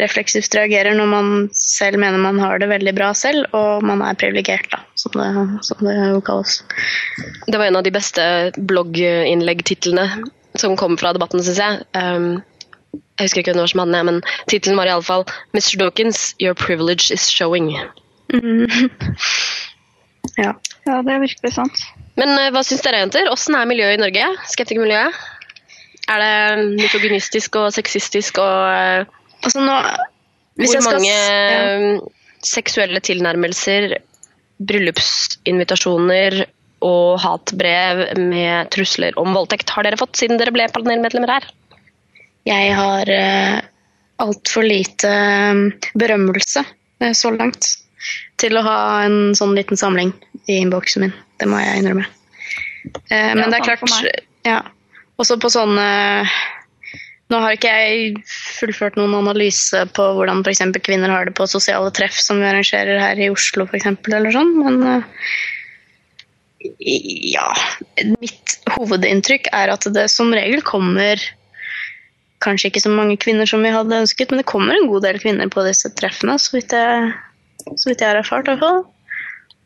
refleksivt reagerer når man selv mener man har det veldig bra selv, og man er privilegert, da, som det, som det jo kalles. Det var en av de beste blogginnleggtitlene som kom fra debatten, syns jeg. Um, jeg husker ikke var som hadde den, men tittelen var iallfall 'Mr. Dawkins, your privilege is showing'. Mm. *laughs* ja. Ja, det er virkelig sant. Men eh, hva syns dere, jenter? Åssen er miljøet i Norge? Skeptikermiljøet? Er det misogynistisk og sexistisk og eh, Altså nå hvis Hvor jeg skal mange ja. eh, seksuelle tilnærmelser, bryllupsinvitasjoner og hatbrev med trusler om voldtekt har dere fått siden dere ble panelmedlemmer her? Jeg har uh, altfor lite berømmelse eh, så langt til å ha en sånn liten samling i innboksen min. Det må jeg innrømme. Uh, men Ja, det er klart ja, Også på sånne Nå har ikke jeg fullført noen analyse på hvordan f.eks. kvinner har det på sosiale treff som vi arrangerer her i Oslo, eksempel, eller sånn, men eh, ja Mitt hovedinntrykk er at det som regel kommer Kanskje ikke så mange kvinner som vi hadde ønsket, men det kommer en god del kvinner på disse treffene, så vidt jeg, så vidt jeg har erfart. i.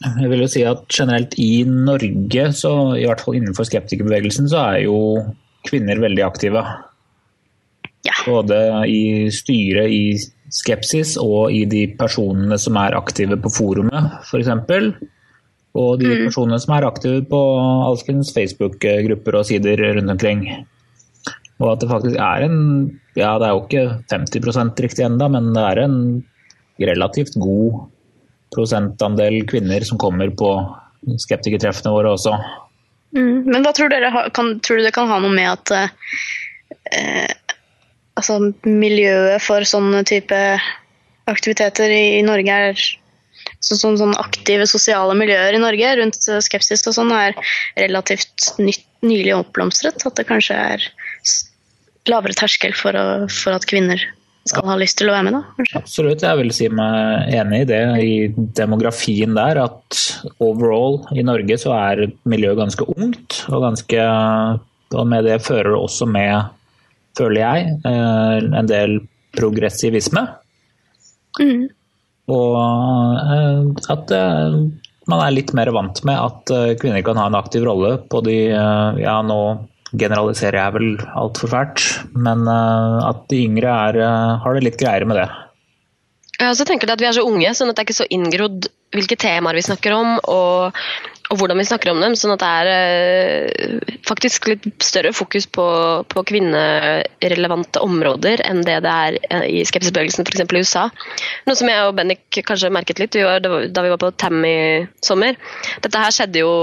Jeg vil jo si at generelt i Norge, så i hvert fall innenfor skeptikerbevegelsen, så er jo kvinner veldig aktive. Ja. Både i styret i Skepsis og i de personene som er aktive på forumet, f.eks. Og de personene som er aktive på alskens Facebook-grupper og sider rundt omkring. Og at det faktisk er en Ja, det er jo ikke 50% riktig ennå, men det er en relativt god prosentandel kvinner som kommer på skeptikertreffene våre også. Mm. Men hva tror dere kan, tror du det kan ha noe med at eh, altså, miljøet for sånne type aktiviteter i, i Norge er så, sånn, sånn aktive sosiale miljøer i Norge rundt eh, skepsis og sånn er relativt nytt, nylig oppblomstret? At det kanskje er lavere terskel for, å, for at kvinner skal ha lyst til å være med, da? Kanskje? Absolutt, jeg vil si meg enig i det, i demografien der. At overall i Norge så er miljøet ganske ungt, og ganske Og med det fører det også med, føler jeg, eh, en del progressivisme. Mm. Og eh, at eh, man er litt mer vant med at kvinner kan ha en aktiv rolle på de Ja, nå generaliserer jeg vel altfor fælt, men eh, at de yngre er, eh, har det litt greiere med det. Jeg også tenker at Vi er så unge, sånn at det er ikke så inngrodd hvilke temaer vi snakker om, og, og hvordan vi snakker om dem. sånn at det er eh, faktisk litt større fokus på, på kvinnerelevante områder enn det det er eh, i skepsisbevegelsen f.eks. i USA. Noe som jeg og Bennik kanskje merket litt da vi var på TAM i sommer. Dette her skjedde jo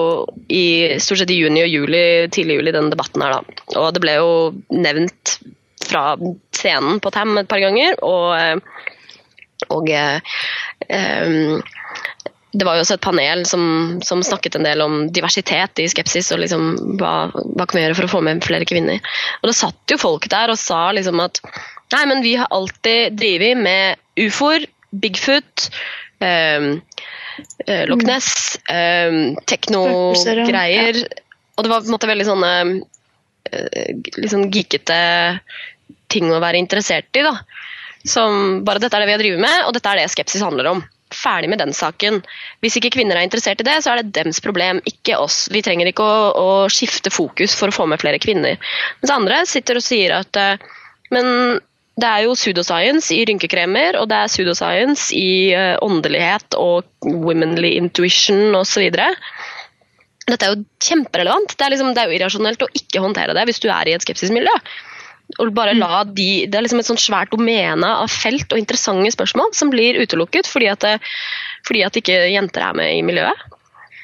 i stort sett i juni og juli, tidlig juli, denne debatten her. da. Og det ble jo nevnt fra scenen på TAM et par ganger. og eh, og eh, em, det var jo også et panel som, som snakket en del om diversitet i skepsis og liksom hva, hva kan vi gjøre for å få med flere kvinner. Og det satt jo folk der og sa liksom at nei, men vi har alltid drevet med ufoer, Bigfoot, em, eh, Loch Ness, eh, teknogreier. Og det var på en måte veldig sånne sånn geekete ting å være interessert i. da. Som bare dette er det vi har drevet med, og dette er det skepsis handler om. Ferdig med den saken. Hvis ikke kvinner er interessert i det, så er det dems problem, ikke oss. Vi trenger ikke å, å skifte fokus for å få med flere kvinner. Mens andre sitter og sier at eh, men det er jo pseudoscience i rynkekremer, og det er pseudoscience i eh, åndelighet og womanly intuition osv. Dette er jo kjemperelevant. Det er, liksom, det er jo irrasjonelt å ikke håndtere det hvis du er i et skepsismiljø. Og bare la de, det er liksom et sånt svært domene av felt og interessante spørsmål som blir utelukket fordi at, det, fordi at ikke jenter er med i miljøet.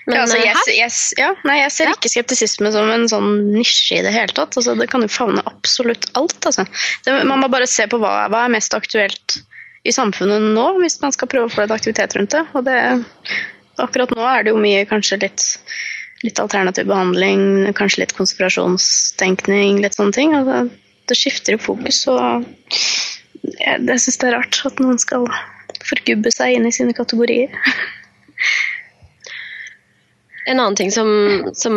Men ja, altså, eh, jeg, jeg, ja, nei, jeg ser Ja. ikke skeptisisme som en sånn nisje i det hele tatt. Altså, det kan jo favne absolutt alt. Altså. Det, man må bare se på hva, hva er mest aktuelt i samfunnet nå, hvis man skal prøve å få litt aktivitet rundt det. Og det akkurat nå er det jo mye kanskje litt, litt alternativ behandling, kanskje litt konspirasjonstenkning, litt sånne ting. Altså, det skifter i fokus, og jeg, jeg syns det er rart at noen skal forgubbe seg inn i sine kategorier. En annen ting som, som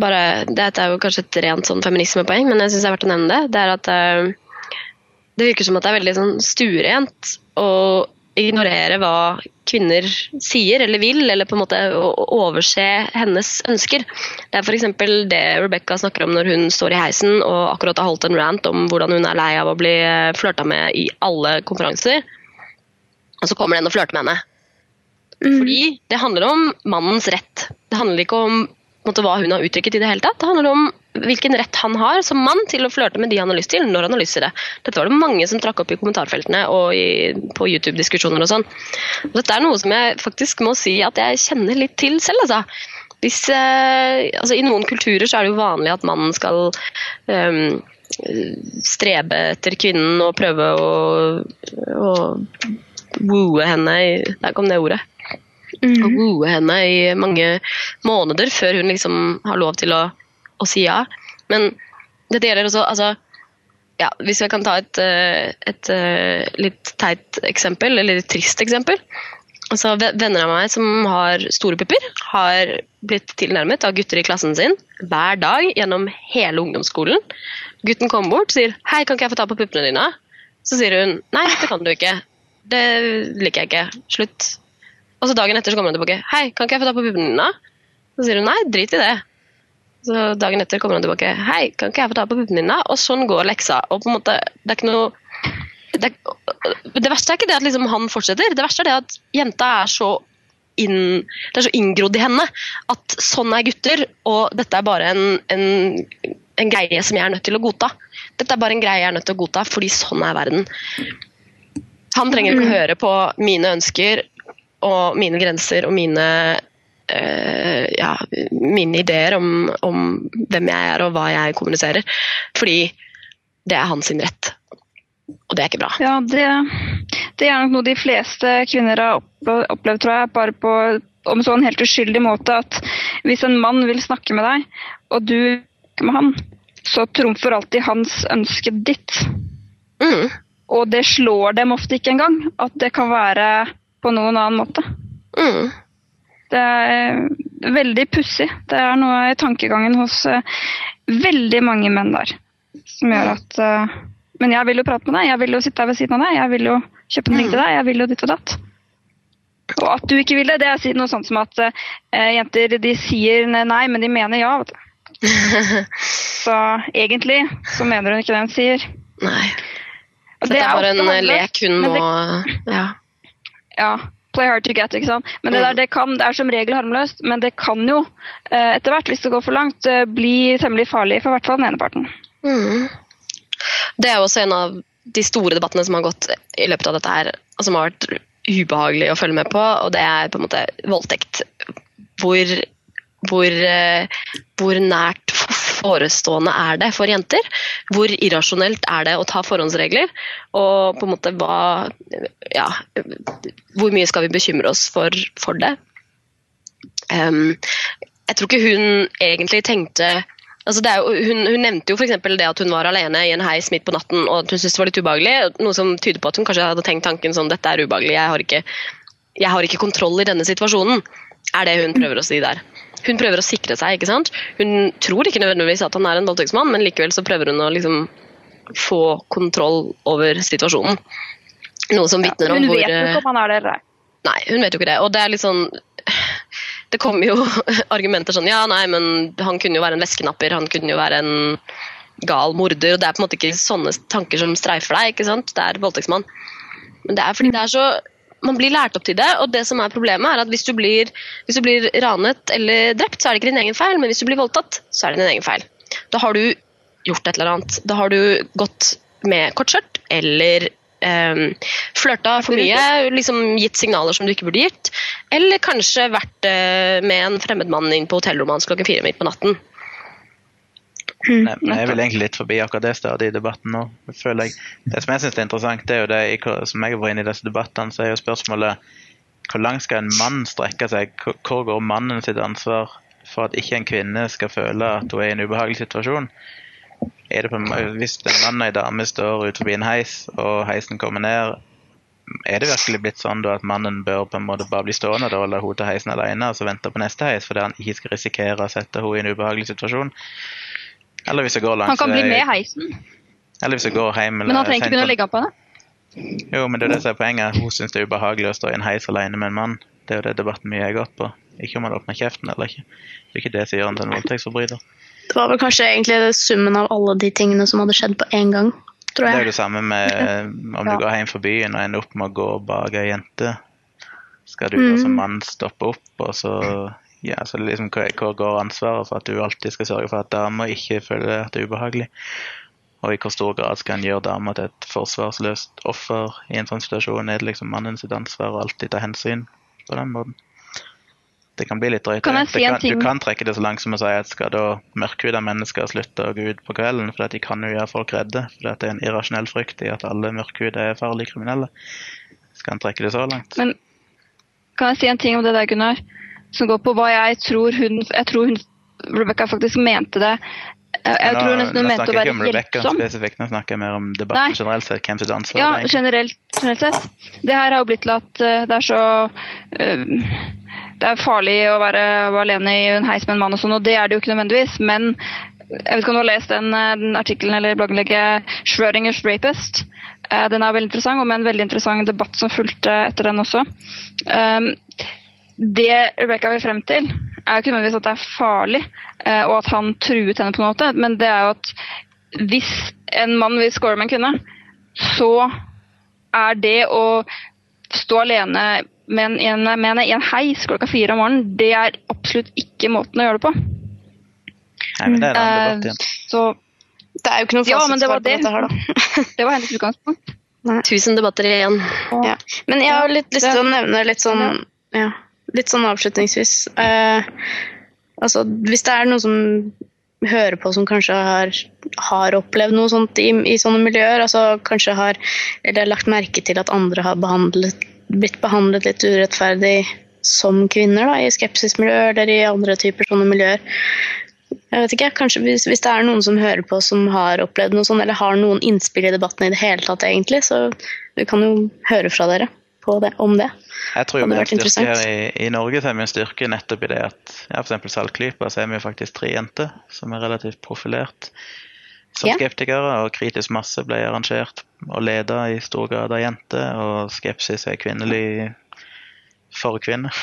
bare Dette er jo kanskje et rent sånn feminismepoeng, men jeg syns det er verdt å nevne det. Det er at eh, det virker som at det er veldig sånn stuerent å ignorere hva kvinner sier eller vil, eller på en måte overse hennes ønsker. Det er f.eks. det Rebecca snakker om når hun står i heisen og akkurat har holdt en rant om hvordan hun er lei av å bli eh, flørta med i alle konferanser. Og så kommer det en og flørter med henne. Fordi det handler om mannens rett. Det handler ikke om måte, hva hun har uttrykket i det hele tatt. Det handler om hvilken rett han har som mann til å flørte med de han har lyst til, når han har lyst til det. Dette var det mange som trakk opp i kommentarfeltene og i, på YouTube-diskusjoner og sånn. Dette er noe som jeg faktisk må si at jeg kjenner litt til selv, altså. Hvis, eh, altså I noen kulturer så er det jo vanlig at mannen skal eh, strebe etter kvinnen og prøve å, å wooe henne i Der kom det ordet. Å wooe henne i mange måneder før hun liksom har lov til å, å si ja. Men dette gjelder også altså, ja, Hvis jeg kan ta et, eh, et, eh, litt teit eksempel, eller litt trist eksempel. Altså, venner av meg som har store pupper, har blitt tilnærmet av gutter i klassen sin hver dag gjennom hele ungdomsskolen. Gutten kommer bort og sier 'hei, kan ikke jeg få ta på puppene dine?' Så sier hun 'nei, det kan du ikke'. Det liker jeg ikke. Slutt. Og så dagen etter så kommer hun tilbake 'hei, kan ikke jeg få ta på puppene dine?' Så sier hun 'nei, drit i det'. Så dagen etter kommer han tilbake 'hei, kan ikke jeg få ta på puppene dine?' Og sånn går leksa. Og på en måte, det er ikke noe det, det verste er ikke det at liksom han fortsetter, det verste er det at jenta er så inn, det er så inngrodd i henne at sånn er gutter, og dette er bare en, en, en greie som jeg er nødt til å godta. Dette er bare en greie jeg er nødt til å godta, fordi sånn er verden. Han trenger ikke å høre på mine ønsker og mine grenser og mine eh, ja, mine ideer om, om hvem jeg er og hva jeg kommuniserer. Fordi det er hans rett. Og det er ikke bra. Ja, det, det er nok noe de fleste kvinner har opplevd, tror jeg. Bare på om så en helt uskyldig måte at hvis en mann vil snakke med deg, og du snakker med han, så trumfer alltid hans ønske ditt. Mm. Og det slår dem ofte ikke engang at det kan være på noen annen måte. Mm. Det er veldig pussig. Det er noe i tankegangen hos eh, veldig mange menn der som gjør at eh, Men jeg vil jo prate med deg, jeg vil jo sitte her ved siden av deg, jeg vil jo kjøpe en ring til deg, jeg vil jo ditt og datt. Og at du ikke vil det, det er noe sånt som at uh, jenter de sier nei, men de mener ja. Vet du. *laughs* Så egentlig så mener hun ikke det hun sier. Nei. Det Dette er bare en lek hun må det- ja. Ja, play hard to get, ikke sant. Men det, Mm. der, det, kan, det er som regel harmløst, men det kan jo eh, etter hvert, hvis det går for langt, eh, bli temmelig farlig for i hvert fall den ene parten. Mm. Det er jo også en av de store debattene som har gått i løpet av dette her, og som har vært ubehagelig å følge med på, og det er på en måte voldtekt. Hvor, hvor, eh, hvor nært forestående er det for jenter? Hvor irrasjonelt er det å ta forhåndsregler? Og på en måte hva Ja, hvor mye skal vi bekymre oss for, for det? Um, jeg tror ikke hun egentlig tenkte Altså jo, hun, hun nevnte jo f.eks. det at hun var alene i en heis midt på natten og at hun syntes det var litt ubehagelig. Noe som tyder på at hun kanskje hadde tenkt tanken sånn dette er ubehagelig, jeg har ikke, jeg har ikke kontroll i denne situasjonen. Er det hun prøver å si der. Hun prøver å sikre seg. ikke sant? Hun tror ikke nødvendigvis at han er en voldtektsmann, men likevel så prøver hun å liksom få kontroll over situasjonen. Noe som vitner om hvor Hun vet jo ikke om han er det eller ei. Nei, hun vet jo ikke det. Og det er litt sånn Det kommer jo *laughs* argumenter sånn Ja, nei, men han kunne jo være en veskenapper. han kunne jo være en gal morder. Og det er på en måte ikke sånne tanker som streifer deg, ikke sant? Det er voldtektsmann. Men det er fordi det er så man blir lært opp til det, og det som er problemet er at hvis du, blir, hvis du blir ranet eller drept, så er det ikke din egen feil, men hvis du blir voldtatt, så er det din egen feil. Da har du gjort et eller annet. Da har du gått med kortskjørt eller um, flørta for mye, liksom gitt signaler som du ikke burde gitt, eller kanskje vært uh, med en fremmed mann inn på hotellrommet hans klokken fire midt på natten. Nei, men jeg vil egentlig litt forbi akkurat det stadiet i debatten nå. føler jeg. Det som jeg syns er interessant, det er jo det som jeg har vært inne i disse debattene, så er jo spørsmålet hvor langt skal en mann strekke seg? Hvor- går mannen sitt ansvar for at ikke en kvinne skal føle at hun er i en ubehagelig situasjon? Er det på, hvis en mann og en dame står ut forbi en heis, og heisen kommer ned, er det virkelig blitt sånn da at mannen bør på en måte bare bli stående da, og la henne til heisen alene og så vente på neste heis fordi han ikke skal risikere å sette henne i en ubehagelig situasjon? Eller hvis jeg går langs Han kan bli med heisen, eller hvis jeg går hjem men han trenger ikke begynne å legge an på henne. Jo, men det er det som er poenget. Hun syns det er ubehagelig å stå i en heis alene med en mann. Det er jo det debatten mye har gått på. Ikke om han åpner kjeften eller ikke. Det er ikke det som gjør han til en voldtektsforbryter. Det var vel kanskje egentlig summen av alle de tingene som hadde skjedd på én gang, tror jeg. Det er jo det samme med *laughs* om du Ja. går hjem fra byen og ender opp med å gå bak ei jente. Skal du mm. som mann stoppe opp, og så ja, så liksom, hvor går ansvaret for at du alltid skal sørge for at damer ikke føler at det er ubehagelig? Og i hvor stor grad skal en gjøre dama til et forsvarsløst offer i en sånn situasjon? Er det liksom mannen sitt ansvar å alltid ta hensyn på den måten? det kan bli litt drøyt. Kan si kan, du kan trekke det så langt som å si at skal da mørkhuda mennesker slutte å gå ut på kvelden, for de kan jo gjøre folk redde. For det er en irrasjonell frykt i at alle mørkhuda er farlige kriminelle. Skal han trekke det så langt? Men kan jeg si en ting om det der, Gunnar? Som går på hva jeg tror hun Jeg tror hun Rebecca faktisk mente det. Jeg, jeg nå, tror nesten hun mente å være hjelpsom. spesifikt, nå snakker jeg mer om debatten Nei. generelt sett. Hvem sitt ansvar Ja, er. generelt, generelt sett. Det her har jo blitt til at eh, det er så uh, Det er farlig å være alene i en heis med en mann og sånn, og det er det jo ikke nødvendigvis. Men jeg vet ikke om du har lest den, eh, den artikkelen eller blogginnlegget 'Schrødingers Rapist'. Den er veldig interessant, og med en veldig interessant debatt som fulgte etter den også. Um, det Rebecca vil frem til, er jo ikke nødvendigvis at det er farlig, eh, og at han truet henne på en måte, men det er jo at hvis en mann vil score med en kvinne, så er det å stå alene med en, en, med i en heis klokka fire om morgenen, det er absolutt ikke måten å gjøre det på. Nei, men det er en Eh, debatt igjen. Så Det er jo ikke noe Ja, men det fasitsvar var på det. dette her, da. *laughs* det var hennes utgangspunkt. Tusen debatter igjen. Ja. Men jeg har litt lyst til å nevne litt sånn, ja, litt sånn avslutningsvis. Eh, altså, hvis det er noen som hører på som kanskje har, har opplevd noe sånt i, i sånne miljøer, altså kanskje har eller lagt merke til at andre har behandlet, blitt behandlet litt urettferdig som kvinner da, i skepsismiljøer eller i andre typer sånne miljøer. Jeg vet ikke, kanskje hvis, hvis det er noen som hører på som har opplevd noe sånt, eller har noen innspill i debatten i det hele tatt, egentlig, så vi kan jo høre fra dere det, om det. Jeg tror jo vi har styrke her i, i Norge så er vi en styrke nettopp i det at ja, f.eks. Saltklypa så er vi jo faktisk tre jenter som er relativt profilert som Ja. skeptikere. Og Kritisk masse ble arrangert og leda i stor grad av jenter, og Skepsis er kvinnelig for kvinner.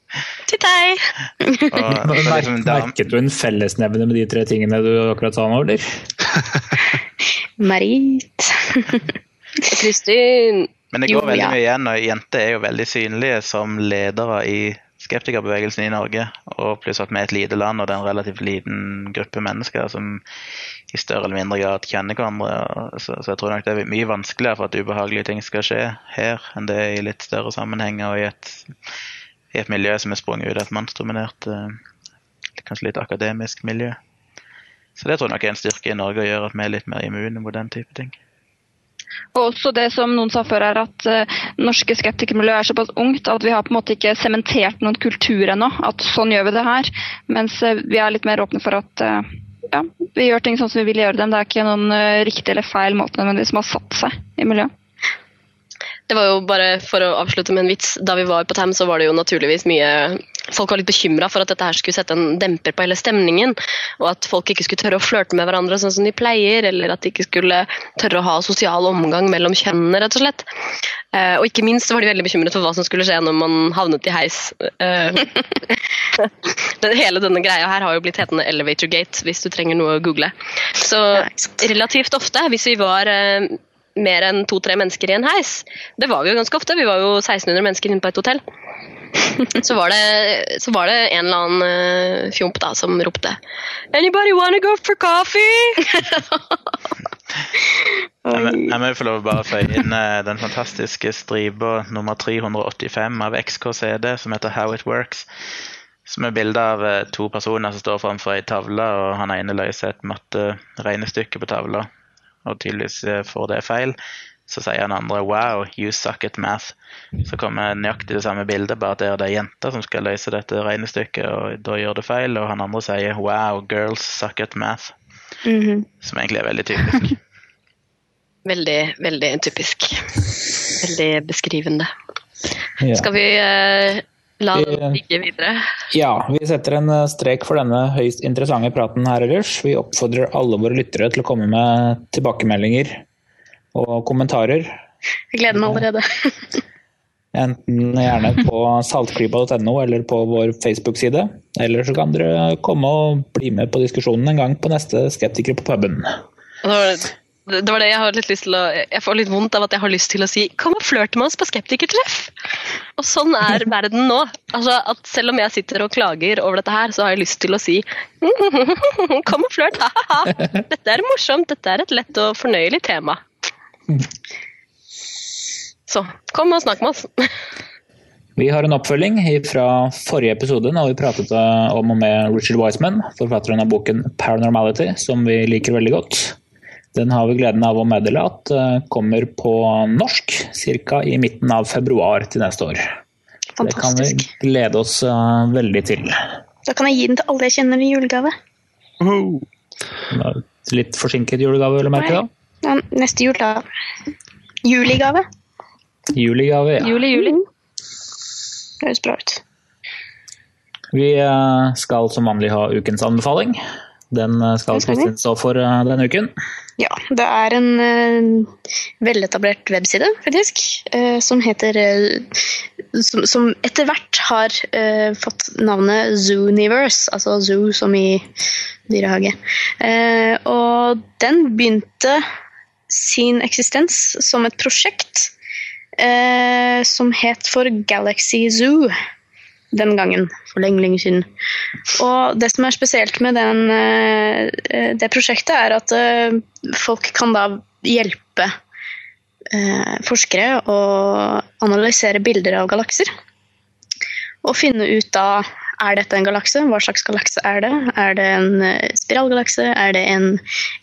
*laughs* Titt *laughs* hei! liksom Merket du en fellesnevne med de tre tingene du akkurat sa nå, eller? *laughs* Marit. Kristin! Men det Jo, går veldig ja. mye igjen, og jenter er jo veldig synlige som ledere i skeptikerbevegelsen i Norge. Og pluss at vi er et lite land, og det er en relativt liten gruppe mennesker som i større eller mindre grad kjenner hverandre. Så, så jeg tror nok det er mye vanskeligere for at ubehagelige ting skal skje her, enn det er i litt større sammenhenger og i et, i et miljø som er sprunget ut av et mannsdominert, eh, kanskje litt akademisk miljø. Så det tror jeg nok er en styrke i Norge, å gjøre at vi er litt mer immune mot den type ting. Og også det som noen sa før, er at uh, norske skeptikermiljøet er såpass ungt at vi har på en måte ikke sementert noen kultur ennå. At sånn gjør vi det her. Mens uh, vi er litt mer åpne for at uh, ja, vi gjør ting sånn som vi vil gjøre dem. Det er ikke noen riktig eller feil måte nødvendigvis som har satt seg i miljøet. Det var jo bare for å avslutte med en vits. Da vi var på Tam, så var det jo naturligvis mye Folk var litt bekymra for at dette her skulle sette en demper på hele stemningen. Og at folk ikke skulle tørre å flørte med hverandre sånn som de pleier. Eller at de ikke skulle tørre å ha sosial omgang mellom kjønnene, rett og slett. Eh, og ikke minst var de veldig bekymret for hva som skulle skje når man havnet i heis. Eh, *laughs* den, hele denne greia her har jo blitt hetende Elevator Gate, hvis du trenger noe å google. Så relativt ofte, hvis vi var eh, mer enn to-tre mennesker i en heis, det var vi jo ganske ofte, vi var jo 1600 mennesker inne på et hotell, *laughs* så var det, så var det en eller annen eh, fjomp da, som ropte Anybody wanna go for coffee? Jeg må- jo få lov å bare føye inn eh, den fantastiske stripa nummer 385 av XKCD som heter How It Works. Som er bilde av eh, to personer som står framfor ei tavle, og han ene løser et matteregnestykke på tavla, og tydeligvis får det feil. Så sier han andre 'wow, you suck at math'. Så kommer nøyaktig det samme bildet, bare at det er det jenter som skal løse dette regnestykket, og da gjør det feil, og han andre sier 'wow, girls suck at math'. Mhm. Som egentlig er veldig typisk. *laughs* Veldig, veldig typisk. Veldig beskrivende. Ja. Skal vi uh, la Vi- den ligge videre? ja, vi setter en eh, strek for denne høyst interessante praten her ellers. Vi oppfordrer alle våre lyttere til å komme med tilbakemeldinger og kommentarer. Jeg gleder meg allerede. *laughs* Enten gjerne på saltklypa.no eller på vår Facebook-side. Eller så kan dere komme og bli med på diskusjonen en gang på neste Skeptikere på puben. Det var, det var det jeg har litt lyst til å Jeg får litt vondt av at jeg har lyst til å si 'kom og flørt med oss på skeptikertreff'. Og sånn er *laughs* verden nå. Altså at Selv om jeg sitter og klager over dette her, så har jeg lyst til å si *laughs* 'kom og flørt', ha-ha-ha. Dette er morsomt, dette er et lett og fornøyelig tema. Så kom og snakk med oss. Vi har en oppfølging fra forrige episode når vi pratet eh, om og med Richard Wiseman, forfatteren av boken 'Paranormality', som vi liker veldig godt. Den har vi gleden av å meddele at eh, kommer på norsk ca. i midten av februar til neste år. Det kan vi glede oss eh, veldig til. Da kan jeg gi den til alle jeg kjenner i julegave. Litt forsinket julegave, vil jeg merke da. Ja, neste jul, da. Juligave. Juligave, ja. Juli, juli. Det Høres bra ut. Vi eh, skal som vanlig ha ukens anbefaling. Den eh, skal. Kristin stå for eh, denne uken. Ja, det er en veletablert webside, faktisk, som heter som, som etter hvert har fått navnet Zooniverse, altså zoo som i dyrehage. Eh, og den begynte sin eksistens som et prosjekt eh, som het for Galaxy Zoo den gangen, for lenge, lenge siden. Og det som er spesielt med den, eh, det prosjektet, er at eh, folk kan da hjelpe eh, forskere å analysere bilder av galakser. Og finne ut da er dette en galakse, hva slags galakse er det? Er det en eh, spiralgalakse? Er det en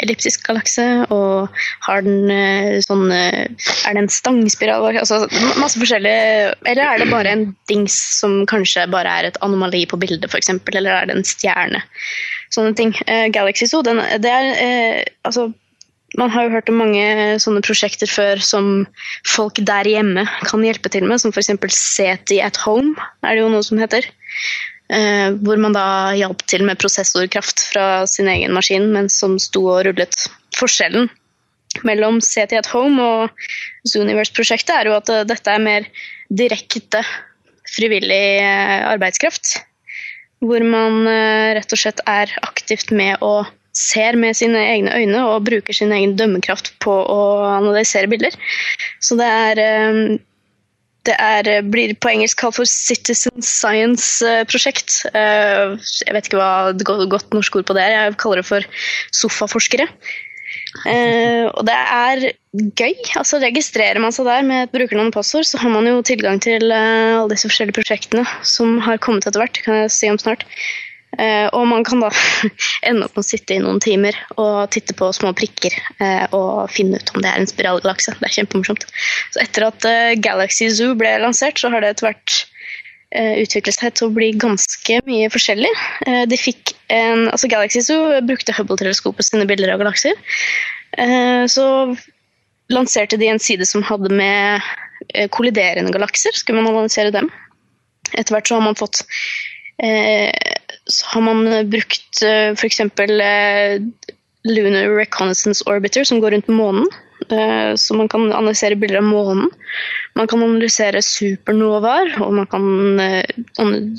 elliptisk galakse? Og har den eh, sånn eh, Er det en stangspiral? Altså masse forskjellige Eller er det bare en dings som kanskje bare er et anomali på bildet, f.eks.? Eller er det en stjerne? Sånne ting. Galaxy Zoo, den, det er Altså man har jo hørt om mange sånne prosjekter før som folk der hjemme kan hjelpe til med, som f.eks. SETI at Home, er det jo noe som heter. Eh, hvor man da hjalp til med prosessorkraft fra sin egen maskin, men som sto og rullet. Forskjellen mellom CT at Home og Zooniverse-prosjektet er jo at eh, dette er mer direkte frivillig eh, arbeidskraft. Hvor man rett og slett er aktivt med å ser med sine egne øyne og bruker sin egen dømmekraft på å analysere bilder. Så det er det er, blir på engelsk kalt for Citizen Science-prosjekt. Jeg vet ikke hva et godt norsk ord på det er. Jeg kaller det for sofaforskere. Eh, og det er gøy. altså Registrerer man seg der med et brukernavn og passord, så har man jo tilgang til eh, alle disse forskjellige prosjektene som har kommet etter hvert. kan jeg si om snart. Eh, og man kan da *laughs* ende opp med å sitte i noen timer og titte på små prikker eh, og finne ut om det er en spiralgalakse. Det er kjempemorsomt. Så etter at eh, Galaxy Zoo ble lansert, så har det etter hvert utviklet seg til å bli ganske mye forskjellig. De fikk en, altså Galaxy Zoo brukte Hubble-teleskopet sine bilder av galakser. Så lanserte de en side som hadde med kolliderende galakser. Skulle man analysere dem. Etter hvert så har man fått så har man brukt eh, f.eks. Eh, Lunar Reconnaissance Orbiter, som går rundt månen. Eh, så man kan analysere bilder av månen. Man kan analysere supernovaer, og man kan eh,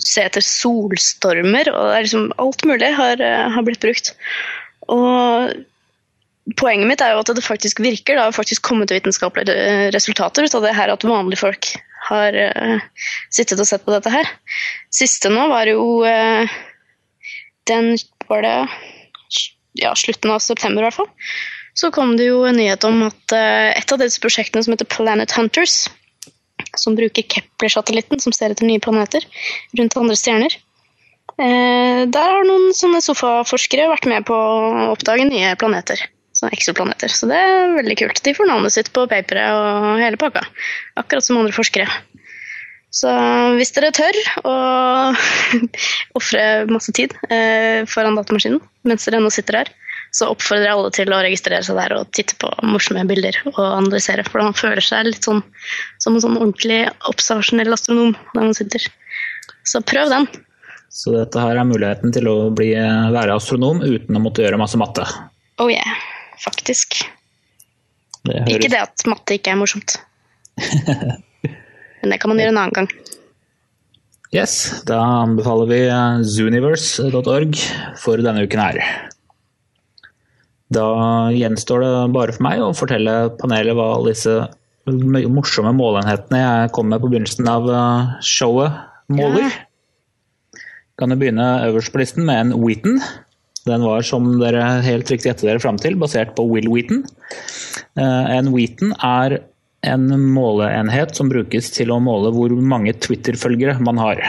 se etter solstormer. og liksom Alt mulig har, eh, har blitt brukt. Og poenget mitt er jo at det faktisk virker. Det har faktisk kommet vitenskapelige eh, resultater ut av det her at vanlige folk har uh, sittet og sett på dette her. Siste nå var jo uh, den var det ja, slutten av september i hvert fall. Så kom det jo en nyhet om at uh, et av disse prosjektene som heter Planet Hunters, som bruker Kepler-satellitten som ser etter nye planeter rundt andre stjerner, der har noen sånne sofaforskere vært med på å oppdage nye planeter. Sånne eksoplaneter. Så det er veldig kult. De får navnet sitt på paperet og hele pakka. Akkurat som andre forskere. Så hvis dere tør å *laughs* ofre masse tid eh, foran datamaskinen mens dere ennå sitter der, så oppfordrer jeg alle til å registrere seg der og titte på morsomme bilder og analysere. For man føler seg litt sånn som en sånn ordentlig observasjonell astronom der man sitter. Så prøv den. Så dette her er muligheten til å bli, være astronom uten å måtte gjøre masse matte. Oh yeah, faktisk. Det høres Ikke det at matte ikke er morsomt. *laughs* Men det kan man gjøre en annen gang. Yes, da anbefaler vi eh, zooniverse.org for denne uken her. Da gjenstår det bare for meg å fortelle panelet hva alle disse morsomme målenhetene jeg kom med på begynnelsen av eh, showet måler. Kan jo begynne øverst på listen med en Wheaton. Den var, som dere helt riktig gjettet dere fram til, basert på Will Wheaton. Eh, En Wheaton er en måleenhet som brukes til å måle hvor mange Twitter-følgere man har.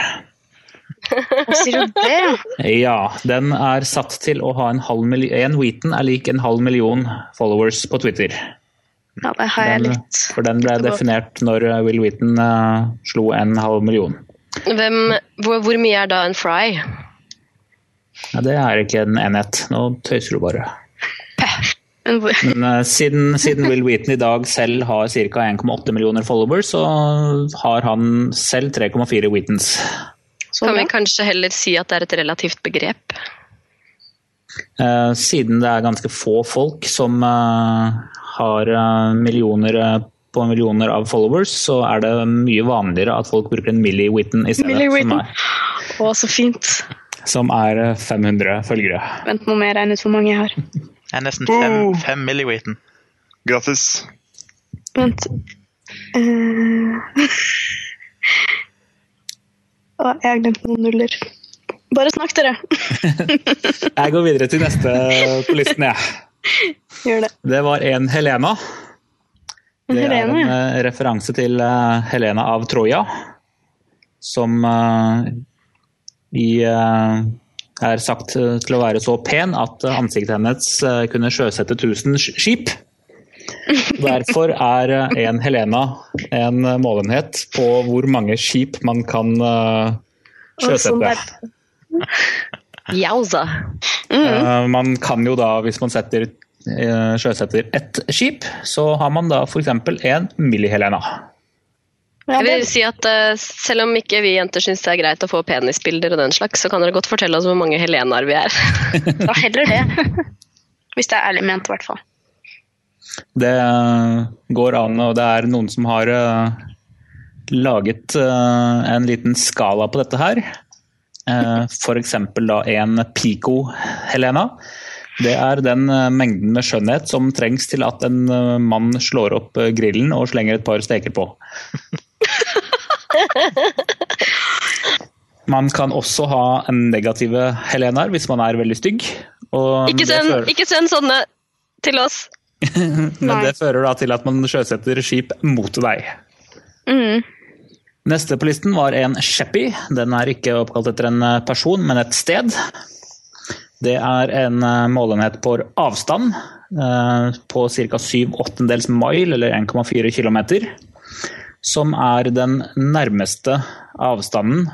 Sier du det? Ja, den er satt til å ha en halv million En Wheaton er lik en halv million followers på Twitter. Ja, det har jeg Den, litt. for den ble definert når Will Wheaton uh, slo en halv million. Hvem, hvor, hvor mye er da en fry? Ja, det er ikke en enhet. Nå tøyser du bare. Men eh, siden, siden Will Wheaton i dag selv har ca. 1,8 millioner followers, så har han selv 3,4 Wheatons. så Kan vi kanskje heller si at det er et relativt begrep? Uh, siden det er ganske få folk som uh, har millioner på millioner av followers, så er det mye vanligere at folk bruker en Millie Wheaton i stedet, Milli-Wheaton. er, Å, så fint. Som er eh, 500 følgere. Vent, nå må jeg regne ut hvor mange jeg har. Jeg er nesten fem, fem milliwheaten. Grattis. Vent. uh... *laughs* Å, jeg har glemt noen nuller. Bare snakk, dere. *laughs* Jeg går videre til neste på listen, jeg. *laughs* Gjør det. Det var en Helena. Det er en ja. eh, referanse til eh, Helena av Troja, som eh, i, eh, er sagt til å være så pen at ansiktet hennes eh, kunne sjøsette 1000 skip. Derfor er eh, en Helena en målenhet på hvor mange skip man kan sjøsette. Eh, Man kan jo da, hvis man setter, sjøsetter ett skip, så har man da f.eks. en Milli-Helena. Jeg vil si at uh, Selv om ikke vi jenter syns det er greit å få penisbilder, og den slags, så kan dere godt fortelle oss hvor mange Helenaer vi er. *laughs* da heller det. Hvis det er ærlig ment, i hvert fall. Det eh, går an, og det er noen som har uh, laget uh, en liten skala på dette her. Uh, F.eks. da en Pico Helena. Det er den mengden med skjønnhet som trengs til at en mann slår opp grillen og slenger et par steker på. *laughs* Man kan også ha en negative Helenaer hvis man er veldig stygg. Og Ikke send, fører- ikke send sånne til oss. *laughs* Men Nei. det fører da til at man sjøsetter skip mot deg. Mm. Neste på listen var en Sheppy. Den er ikke oppkalt etter en eh, person, men et sted. Det er en eh, målenhet på avstand eh, på ca. 7 åttendels mile, eller 1,4 km. Som er den nærmeste avstanden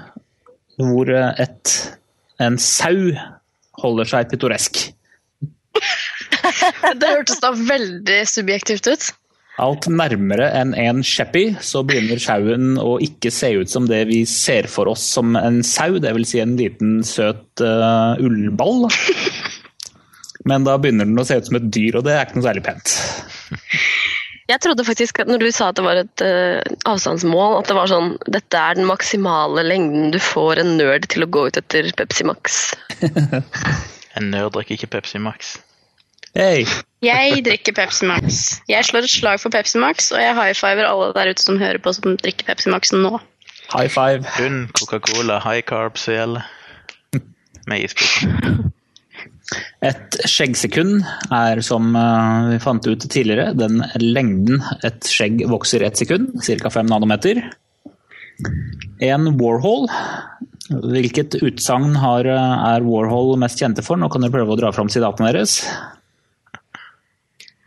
hvor et, en sau holder seg pittoresk. *laughs* Det hørtes da veldig subjektivt ut. Alt nærmere enn en sheppy, så begynner sauen å ikke se ut som det vi ser for oss som en sau, dvs. Si en liten, søt uh, ullball. *laughs* Men da begynner den å se ut som et dyr, og det er ikke noe særlig pent. *laughs* Jeg trodde faktisk at når du sa at det var et uh, avstandsmål, at det var sånn Dette er den maksimale lengden du får en nerd til å gå ut etter Pepsi Max. *laughs* En nerd drikker ikke Pepsi Max. Hey. Jeg drikker Pepsi Max. Jeg slår et slag for Pepsi Max, og jeg high fiver alle der ute som hører på som drikker Pepsi Max nå. High five. Kun Coca-Cola, high carbs gjelder. *laughs* Med isbiter. Et skjeggsekund er, som eh, vi fant ut tidligere, den lengden et skjegg vokser ett sekund, ca. 5 nanometer. En Warhol. Hvilket utsagn eh, er Warhol mest kjente for? Nå kan dere prøve å dra fram sitatene deres.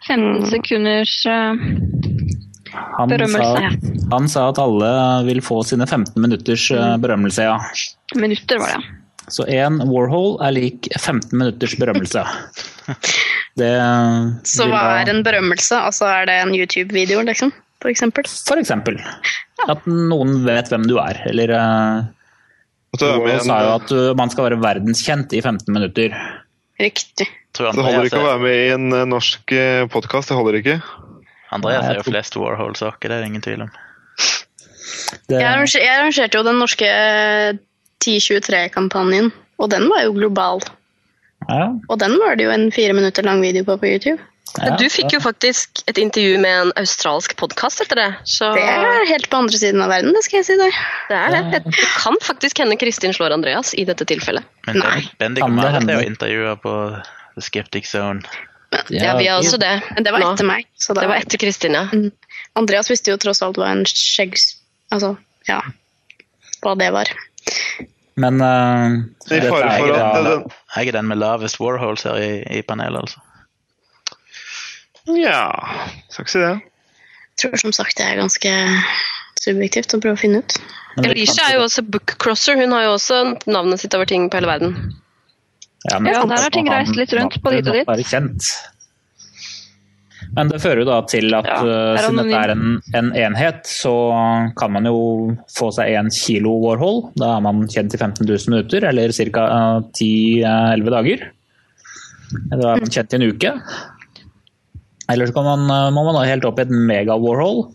15 sekunders eh, Han Berømmelse. Sa, han sa at alle vil få sine 15 minutters berømmelse, ja. minutter, var det. Så én Warhol er lik 15 minutters berømmelse. *laughs* Det Så hva er en berømmelse? Altså Er det en YouTube-video, liksom? For eksempel? For eksempel. At noen vet hvem du er. Eller med i sa jo at uh, man skal være verdenskjent i 15 minutter. Riktig. Det holder ikke å være med i en eh, norsk podkast. Det holder ikke. Andreas er jo flest Warhol-saker, det er det ingen tvil om. Det, Jeg, arranger, jeg arrangerte jo den norske eh, 1023-kampanjen, og den var jo global. ja, Og den var det jo en fire minutter lang video på på YouTube. ja, du fikk jo faktisk et intervju med en australsk podkast etter det. Så Det er helt på andre siden av verden, det skal jeg si deg. det er det. Det kan faktisk hende Kristin slår Andreas i dette tilfellet. Men Nei. Bendik og Marit er jo intervjua på The Skeptic Zone. Ja, vi har også det. Men det var etter meg. Så da, Det var etter Kristin, ja. Mm. Andreas visste jo tross alt hva en skjegg... Altså, ja. Hva det var. Men uh, I dette er jeg, den, Jeg er den med lavest warholes her i, i panelet, altså. Ja, skal ikke si det. Jeg tror som sagt det er ganske subjektivt å prøve å finne ut. det kan- er jo også bookcrosser. Hun har jo også navnet sitt over ting på hele verden. Ja, men Ja, der har ting reist litt rundt på dit og dit. Være kjent. Men det fører jo da til at Ja, det er siden dette er en, en enhet, så kan man jo få seg én kilo Warhol. Da er man kjent i 15 000 minutter, eller ca. 10-11 dager. Da er man kjent i en uke. Eller så kan man, må man da helt opp i et mega-Warhol.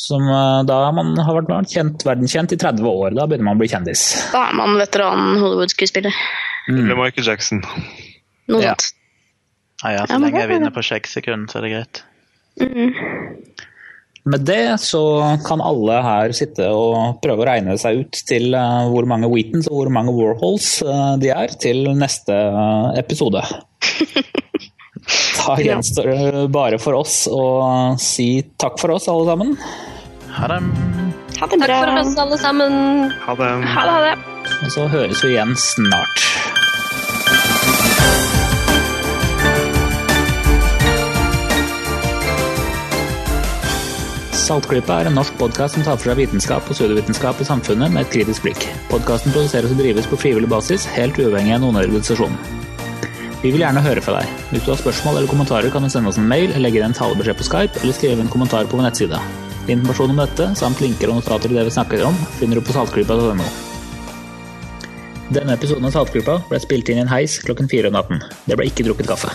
Som da har man har vært kjent, verdenskjent i 30 år. Da begynner man å bli kjendis. Da er man veteran Hollywood-skuespiller. Eller Michael Jackson. Noe Ja. sånt. Ah, ja, så Ja, lenge jeg er vinner på skjeggsekund, så er det greit. Med det så kan alle her sitte og prøve å regne seg ut til eh, hvor mange Wheatons og hvor mange Warhols eh, de er til neste eh, episode. *laughs* Da gjenstår det bare for oss å si takk for oss, alle sammen. Ha det. Ha det Takk for oss, alle sammen. Ha det. Ha det, ha det. Og så høres vi igjen snart. Saltklypa er en norsk podkast som tar for seg vitenskap og pseudovitenskap i samfunnet med et kritisk blikk. Podkasten produseres og drives på frivillig basis, helt uavhengig av noen organisasjon. Vi vil gjerne høre fra deg. Hvis du har spørsmål eller kommentarer, kan du sende oss en mail, legge inn en talebeskjed på Skype eller skrive en kommentar på vår nettside. Informasjon om dette, samt linker og notater til det vi snakker om, finner du på saltklypa.no. Denne episoden av Saltklypa ble spilt inn i en heis klokken fire om natten. Det ble ikke drukket kaffe.